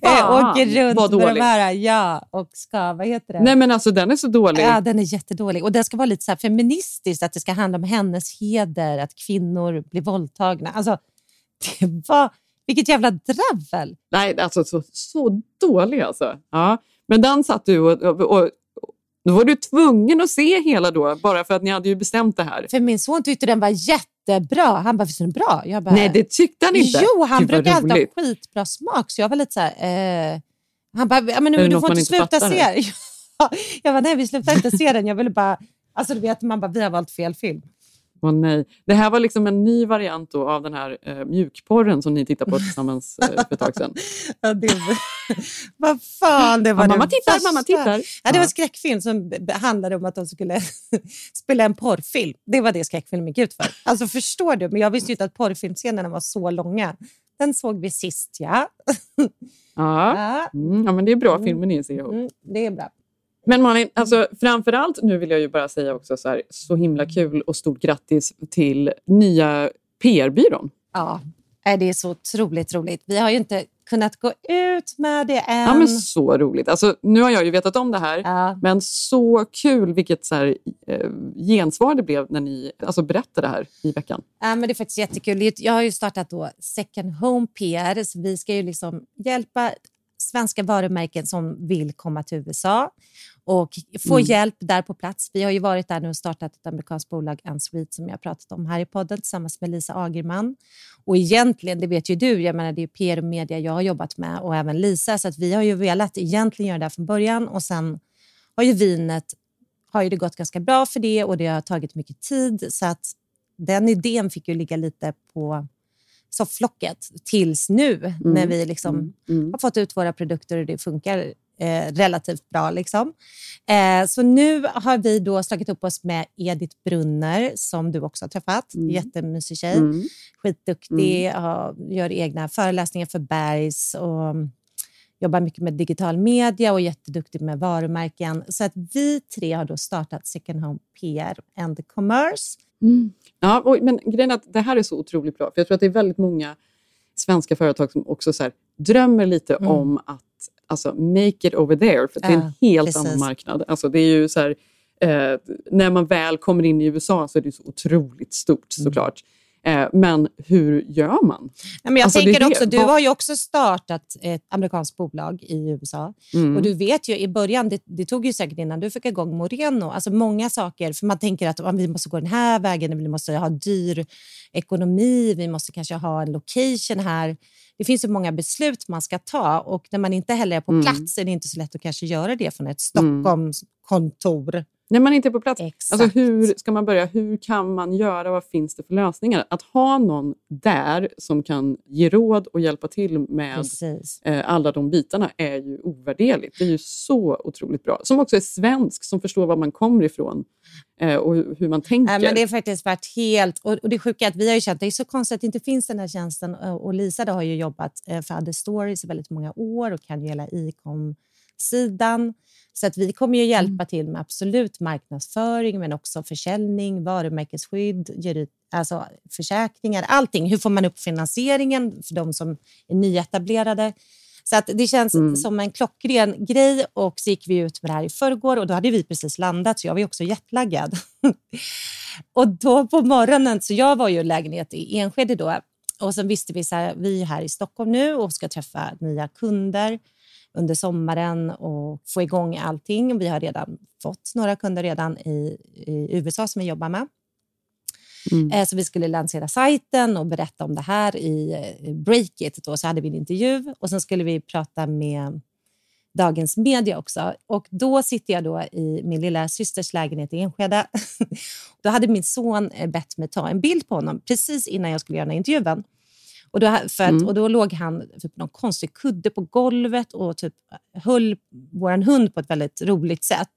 ja, åker runt vad med de här, ja, och ska, vad heter det? Nej men alltså den är så dålig. Ja, den är jättedålig. Och den ska vara lite så här feministiskt, att det ska handla om hennes heder, att kvinnor blir våldtagna. Alltså, det var... Vilket jävla dravel! Nej, alltså så, så dålig alltså. Ja. Men den satt du och, och, och då var du tvungen att se hela då, bara för att ni hade ju bestämt det här. För min son tyckte den var jättebra. Han bara, visst är den bra? Jag bara, Nej, det tyckte han inte. Jo, han Gud, brukar alltid ha skitbra smak. Så jag var lite så här... Eh, han bara, men nu, du får inte inte sluta fattar? se Ja, Jag bara, nej vi slutar inte se den. Jag ville bara... Alltså du vet, man bara, vi har valt fel film. Åh nej. Det här var liksom en ny variant av den här eh, mjukporren som ni tittade på tillsammans eh, för ett tag sedan. Ja, det var, vad fan, det var Ja, det mamma tittar, mamma tittar. Ja, det var en skräckfilm som handlade om att de skulle spela en porrfilm. Det var det skräckfilmen gick ut för. Alltså förstår du? Men jag visste ju inte att porrfilmscenerna var så långa. Den såg vi sist, ja. Ja. Mm, ja, men det är bra filmer ni ser ihop. Mm, det är bra. Men Malin, alltså, framför allt nu vill jag ju bara säga också så här, så himla kul och stort grattis till nya PR-byrån. Ja, nej, det är så otroligt roligt. Vi har ju inte kunnat gå ut med det än. Ja, men så roligt. Alltså, nu har jag ju vetat om det här, men så kul vilket så här, eh, gensvar det blev när ni alltså, berättade det här i veckan. Ja, men det är faktiskt jättekul. Jag har ju startat då Second Home PR, så vi ska ju liksom hjälpa svenska varumärken som vill komma till USA och få Mm. hjälp där på plats. Vi har ju varit där nu och startat ett amerikanskt bolag, Unsweet, som jag har pratat om här i podden tillsammans med Lisa Agerman. Och egentligen, det vet ju du, jag menar det är PR och media jag har jobbat med och även Lisa, så att vi har ju velat egentligen göra det här från början och sen har ju vinet har ju det gått ganska bra för det och det har tagit mycket tid så att den idén fick ju ligga lite på sofflocket tills nu när vi liksom har fått ut våra produkter och det funkar eh, relativt bra. Liksom. Eh, så nu har vi då slagit upp oss med Edith Brunner som du också har träffat. Jättemysig tjej. Mm. Skitduktig, har, gör egna föreläsningar för Bergs och jobbar mycket med digital media och är jätteduktig med varumärken. Så att vi tre har då startat Second Home PR and Commerce. Ja, och, men grejen är att det här är så otroligt bra, för jag tror att det är väldigt många svenska företag som också så här, drömmer lite Mm. om att alltså, make it over there, för det är en Ja, helt precis. annan marknad. Alltså, det är ju så här, eh, när man väl kommer in i USA så är det så otroligt stort Mm. såklart. Eh, men hur gör man? Nej, men jag Alltså, tänker också, du har ju också startat ett amerikanskt bolag i USA. Mm. Och du vet ju i början, det, det tog ju säkert innan du fick igång Moreno, alltså många saker. För man tänker att "Ah, vi måste gå den här vägen, vi måste ha dyr ekonomi, vi måste kanske ha en location här. Det finns så många beslut man ska ta och när man inte heller är på Mm. plats är det inte så lätt att kanske göra det från ett Mm. Stockholmskontor. När man inte är på plats. Exakt. Alltså, hur ska man börja? Hur kan man göra? Vad finns det för lösningar? Att ha någon där som kan ge råd och hjälpa till med Precis. eh, alla de bitarna är ju ovärderligt. Det är ju så otroligt bra. Som också är svensk, som förstår var man kommer ifrån eh, och hur man tänker. Nej, men det har faktiskt varit helt... Och, det sjuka är att vi har ju känt det är så konstigt att det inte finns den här tjänsten. Och och Lisa då har ju jobbat eh, för Other Stories i väldigt många år och kan ju hela e-com-sidan. Så att vi kommer ju hjälpa till med absolut marknadsföring men också försäljning, varumärkesskydd, alltså försäkringar, allting. Hur får man upp finansieringen för de som är nyetablerade? Så att det känns Mm. som en klockren grej och så gick vi ut med det här i förrgår och då hade vi precis landat så jag var ju också jetlaggad. och då på morgonen, så jag var ju i en lägenhet i Enskede då och sen visste vi så här, vi är här i Stockholm nu och ska träffa nya kunder under sommaren och få igång allting. Vi har redan fått några kunder redan i, i USA som vi jobbar med. Eh, Så vi skulle lansera sajten och berätta om det här i Breakit. Då, så hade vi en intervju och sen skulle vi prata med Dagens Media också. Och Då sitter jag då i min lilla systers lägenhet i Enskede. då hade min son eh, bett mig ta en bild på honom precis innan jag skulle göra intervjun. Och då, för att, Mm. och då låg han typ på någon konstig kudde på golvet och typ höll vår hund på ett väldigt roligt sätt.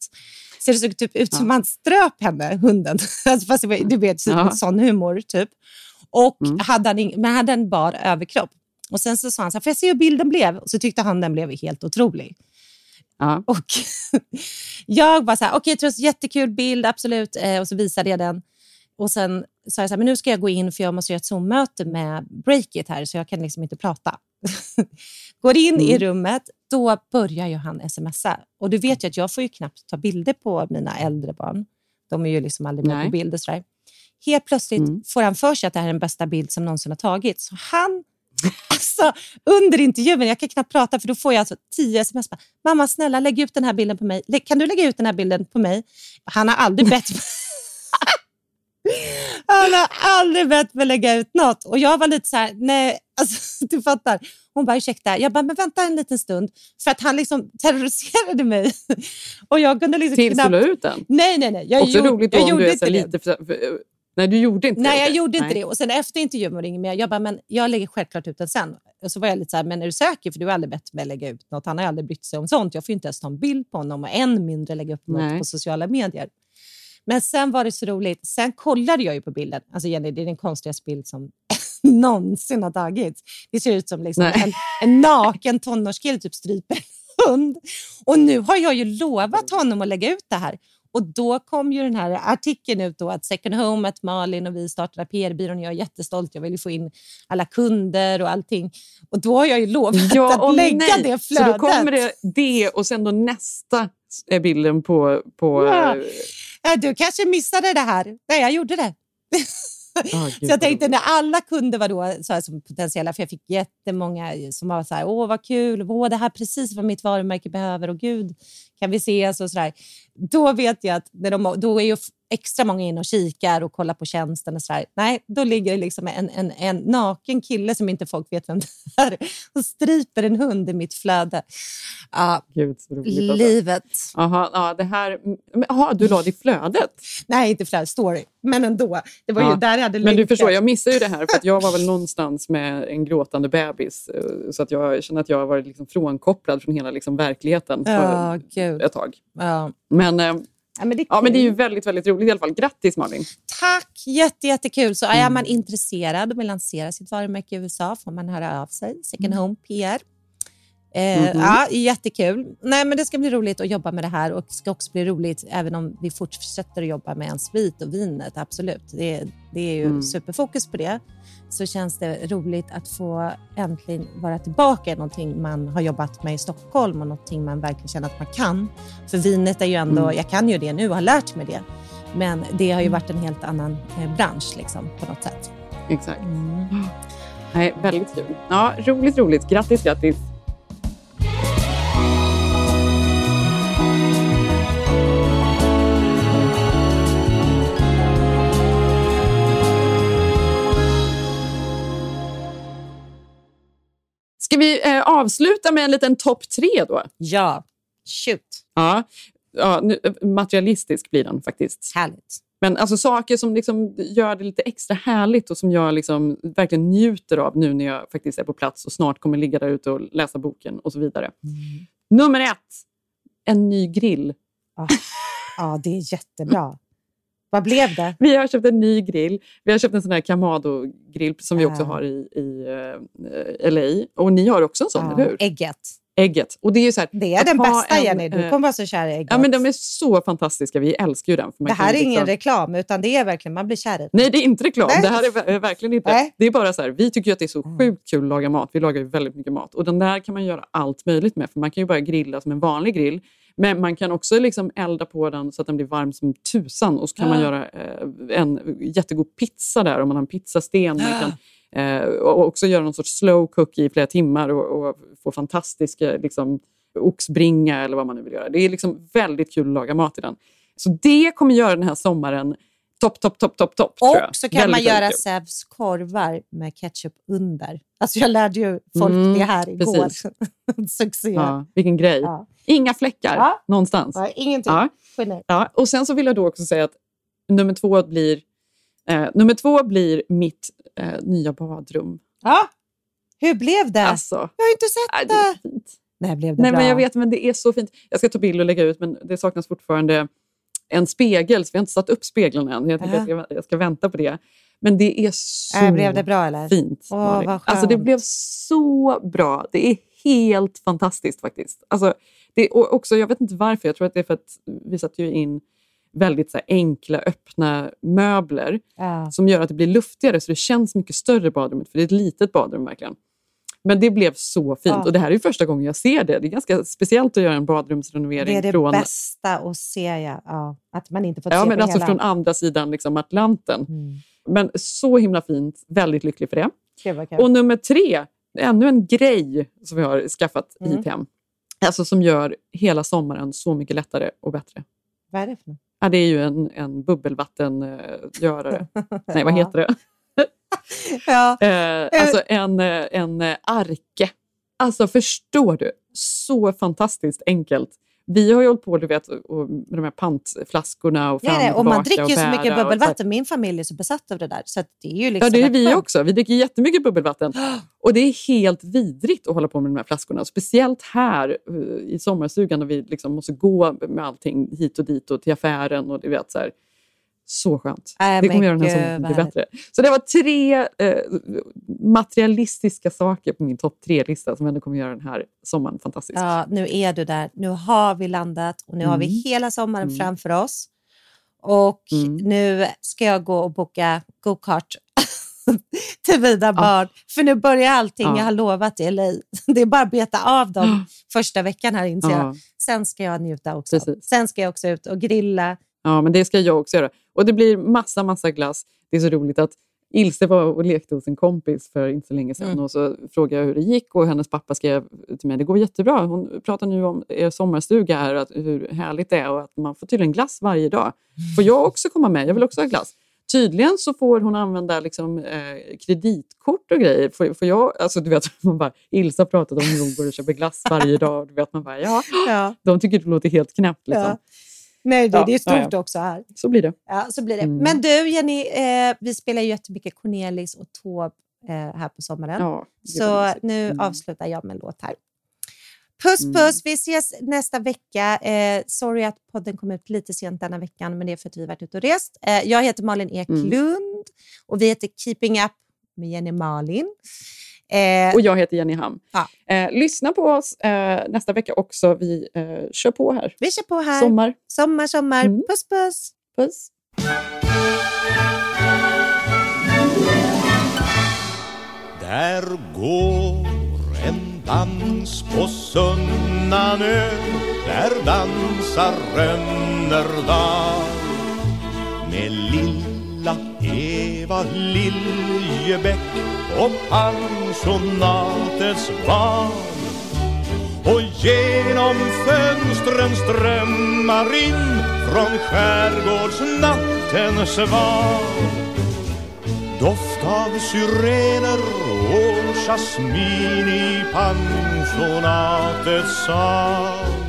Så det såg typ ut som han ströp henne, hunden. Alltså, fast var, du vet, Ja. Mm. sån humor. typ. Och hade han ing- men hade en bar överkropp. Och Sen så sa han så här, får jag se hur bilden blev? Och så tyckte han den blev helt otrolig. Och jag var så här, okej, okay, jättekul bild, absolut. Eh, och så visade jag den. Och sen sa jag så här, men nu ska jag gå in för jag måste göra ett Zoom-möte med Breakit här, så jag kan liksom inte prata. Går in i Mm. rummet, då börjar ju han smsa. Och du vet ju att jag får ju knappt ta bilder på mina äldre barn. De är ju liksom aldrig med Nej. på bild och sådär. Helt plötsligt får han för sig att det här är den bästa bild som någonsin har tagits. Så han, alltså, under intervjun, jag kan knappt prata för då får jag alltså tio sms. Mamma snälla lägg ut den här bilden på mig. Kan du lägga ut den här bilden på mig? Han har aldrig bett mig. Han har aldrig bett mig lägga ut något. Och jag var lite så här, nej, alltså, du fattar. Hon bara, ursäkta. Jag bara, men vänta en liten stund. För att han liksom terroriserade mig. Och jag kunde liksom Tills du knappt... la ut den? Nej, nej, nej. Jag Också gjorde- roligt jag då om gjorde du är inte så det. lite... För, nej, du gjorde inte Nej, det. jag gjorde inte Nej. det. Och sen efter intervjun var det inget mer. Jag bara, men jag lägger självklart ut den sen. Och så var jag lite så här, men är du säker? För du har aldrig bett mig lägga ut något. Han har aldrig brytt sig om sånt. Jag får inte ens ta en bild på honom och än mindre lägga upp något Nej. på sociala medier. Men sen var det så roligt. Sen kollade jag ju på bilden. Alltså Jenny, det är den konstigaste bild som någonsin har tagits. Det ser ut som liksom en, en naken tonårskille typ stryper en hund. Och nu har jag ju lovat honom att lägga ut det här. Och då kom ju den här artikeln ut då att Second Home, att Malin och vi startade PR-byrån. Jag är jättestolt. Jag vill ju få in alla kunder och allting. Och då har jag ju lovat Ja, att lägga nej. det Så flödet. då kommer det, det och sen då nästa är bilden på... på Ja. Ja, du kanske missade det här. Nej, jag gjorde det. ah, Så jag tänkte när alla kunder var då så här, som potentiella, för jag fick jättemånga som var så här, åh vad kul, åh det här är precis vad mitt varumärke behöver och gud, kan vi ses och så där. Då vet jag att när de, då är ju extra många in och kikar och kollar på tjänsten och så där. Nej, då ligger det liksom en, en, en naken kille som inte folk vet vem det är och stryper en hund i mitt flöde. Ja, Gud, alltså. livet. Aha, ja, det här... men, Aha, du la det i flödet? Nej, inte flöde, story. Men ändå. Det var ju Ja. där jag hade Men du förstår, jag missade ju det här för att jag var väl någonstans med en gråtande bebis. eh, Så att jag känner att jag har varit liksom frånkopplad från hela liksom verkligheten gud. ett tag. Ja. Men, eh, Ja, men det är ja, men det är ju väldigt, väldigt roligt i alla fall. Grattis Malin! Tack! Jätte, jättekul. Så är Mm. man intresserad och vill lansera sitt varumärke i USA får man höra av sig. Second Home PR. Eh, Mhm. Ja, jättekul. Nej, men det ska bli roligt att jobba med det här och det ska också bli roligt även om vi fortsätter att jobba med en sprit och vinet. Absolut. Det, det är ju Mm. superfokus på det. Så känns det roligt att få äntligen vara tillbaka i någonting man har jobbat med i Stockholm och någonting man verkligen känner att man kan. För vinet är ju ändå, Mm. jag kan ju det nu och har lärt mig det. Men det har ju varit en helt annan eh, bransch liksom, på något sätt. Exakt. Nej, väldigt kul. Ja, roligt, roligt. Grattis, grattis! Vi eh, avsluta med en liten topp tre då? Ja, shoot. Ja, ja nu, eh, materialistisk blir den faktiskt. Härligt. Men alltså saker som liksom gör det lite extra härligt och som jag liksom verkligen njuter av nu när jag faktiskt är på plats och snart kommer ligga där ute och läsa boken och så vidare. Nummer ett, en ny grill. Ja, ja, det är jättebra. Vad blev det? Vi har köpt en ny grill. Vi har köpt en sån här Kamado-grill som vi också Ja. har i, i eh, LA. Och ni har också en sån, eller hur? Ägget. Ägget. Och det är, ju så här, Det är den bästa, en, Jenny. Du eh, kommer vara så kär i ägget. Ja, men de är så fantastiska. Vi älskar ju den. Det här är ingen liksom- reklam, utan det är verkligen, man blir kär i det. Nej, det är inte reklam. Nej. Det här är ver- verkligen inte. Nej. Det är bara så här, vi tycker ju att det är så sjukt kul att laga mat. Vi lagar ju väldigt mycket mat. Och den där kan man göra allt möjligt med. För man kan ju bara grilla som en vanlig grill. Men man kan också liksom elda på den så att den blir varm som tusan. Och så kan man Ah. göra eh, en jättegod pizza där om man har en pizzasten. Man kan eh, och också göra någon sorts slow cook i flera timmar och, och få fantastiska liksom, oxbringa eller vad man nu vill göra. Det är liksom väldigt kul att laga mat i den. Så det kommer göra den här sommaren topp, topp, topp, topp, topp. jag. Och så kan Väldigt, man göra. Sävs korvar med ketchup under. Alltså jag lärde ju folk Mm, det här igår. Succé. Ja, vilken grej. Ja. Inga fläckar Ja. någonstans. Ja, ingenting. Ja. Ja, och sen så vill jag då också säga att nummer två blir, eh, nummer två blir mitt eh, nya badrum. Ja. Hur blev det? Alltså, jag har inte sett det. Är fint. Nej, blev det Nej, bra? men jag vet, men det är så fint. Jag ska ta bild och lägga ut, men det saknas fortfarande en spegel, så vi har inte satt upp spegeln än. Jag, att jag, ska, jag ska vänta på det. Men det är så Äh, blev det bra, eller? fint. Åh, alltså, det blev så bra. Det är helt fantastiskt faktiskt. Alltså, det, och också, jag vet inte varför, jag tror att det är för att vi satte ju in väldigt så här, enkla, öppna möbler Ja. som gör att det blir luftigare, så det känns mycket större badrummet, för det är ett litet badrum verkligen. Men det blev så fint Ja. och det här är ju första gången jag ser det. Det är ganska speciellt att göra en badrumsrenovering Det är det från, bästa att se, ja. ja. Att man inte fått ja, se men på alltså hela. från andra sidan liksom Atlanten. Mm. Men så himla fint, väldigt lycklig för det. Kul. Och nummer tre, ännu en grej som vi har skaffat Mm. hit hem. Alltså som gör hela sommaren så mycket lättare och bättre. Vad är det för något? Ja, det är ju en, en bubbelvattengörare. Nej, vad heter det? Ja. Eh, alltså en, eh, en arke. Alltså förstår du? Så fantastiskt enkelt. Vi har ju hållit på du vet, och, med de här pantflaskorna och fram Nej, nej, och och man dricker ju så mycket bubbelvatten. Min familj är så besatt av det där. Så det är ju liksom Ja, det är vi också. Vi dricker jättemycket bubbelvatten. Och det är helt vidrigt att hålla på med de här flaskorna. Speciellt här eh, i sommarstugan när vi liksom måste gå med allting hit och dit och till affären. Och du vet, så, här. Så skönt. Nej, det kommer göra den här sommaren mycket bättre. Så det var tre eh, materialistiska saker på min topp tre-lista som ändå kommer göra den här sommaren fantastisk. Ja, nu är du där. Nu har vi landat och nu har vi Mm. hela sommaren Mm. framför oss. Och Mm. nu ska jag gå och boka go-kart till mina barn. För nu börjar allting Ja. jag har lovat i LA. Det är bara att beta av dem första veckan här inser Ja. jag. Sen ska jag njuta också. Precis. Sen ska jag också ut och grilla. Ja, men det ska jag också göra. Och det blir massa, massa glass. Det är så roligt att Ilse var och lekte hos en kompis för inte så länge sedan Mm. och så frågade jag hur det gick och hennes pappa skrev till mig, det går jättebra. Hon pratar nu om er sommarstuga här, att, hur härligt det är och att man får tydligen glass varje dag. Får jag också komma med? Jag vill också ha glass. Tydligen så får hon använda liksom, eh, kreditkort och grejer. Får, får jag, alltså, du vet, man bara, Ilse har pratat om hur hon går och köper glass varje dag. Du vet, man bara, ja. Ja. De tycker det låter helt knäppt. Liksom. Ja. Nej, det, Ja, det är stort ja, ja. också här. Så blir det. Ja, så blir det. Mm. Men du Jenny, eh, vi spelar ju jättemycket Cornelis och Taube eh, här på sommaren. Så nu Mm. avslutar jag med en låt här. Puss Mm. puss, vi ses nästa vecka. Eh, sorry att podden kom ut lite sent denna veckan, men det är för att vi varit ute och rest. Eh, jag heter Malin Mm. Eklund och vi heter Keeping Up med Jenny Malin. Eh, Och jag heter Jenny Ham. Ja. Eh, lyssna på oss eh, nästa vecka också. Vi eh, kör på här. vi kör på här. Sommar. Sommar, sommar. Mm. Puss puss. Puss. Där går en dans på Sunnanö Där dansar Rönnerdal Med lilla Eva Liljebäck och pensionatets barn. Och genom fönstren strömmar in från skärgårdsnattens sval Doft av syrener och jasmin i pensionatets sal.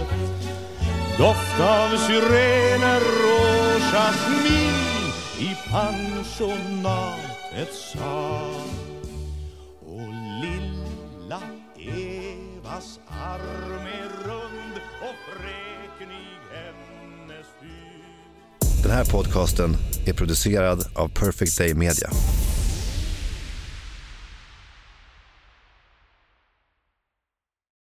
Doft av syrener och jasmin i pensionatets sal. Mammas arm är rund och fräknig hennes hud Den här podcasten är producerad av Perfect Day Media.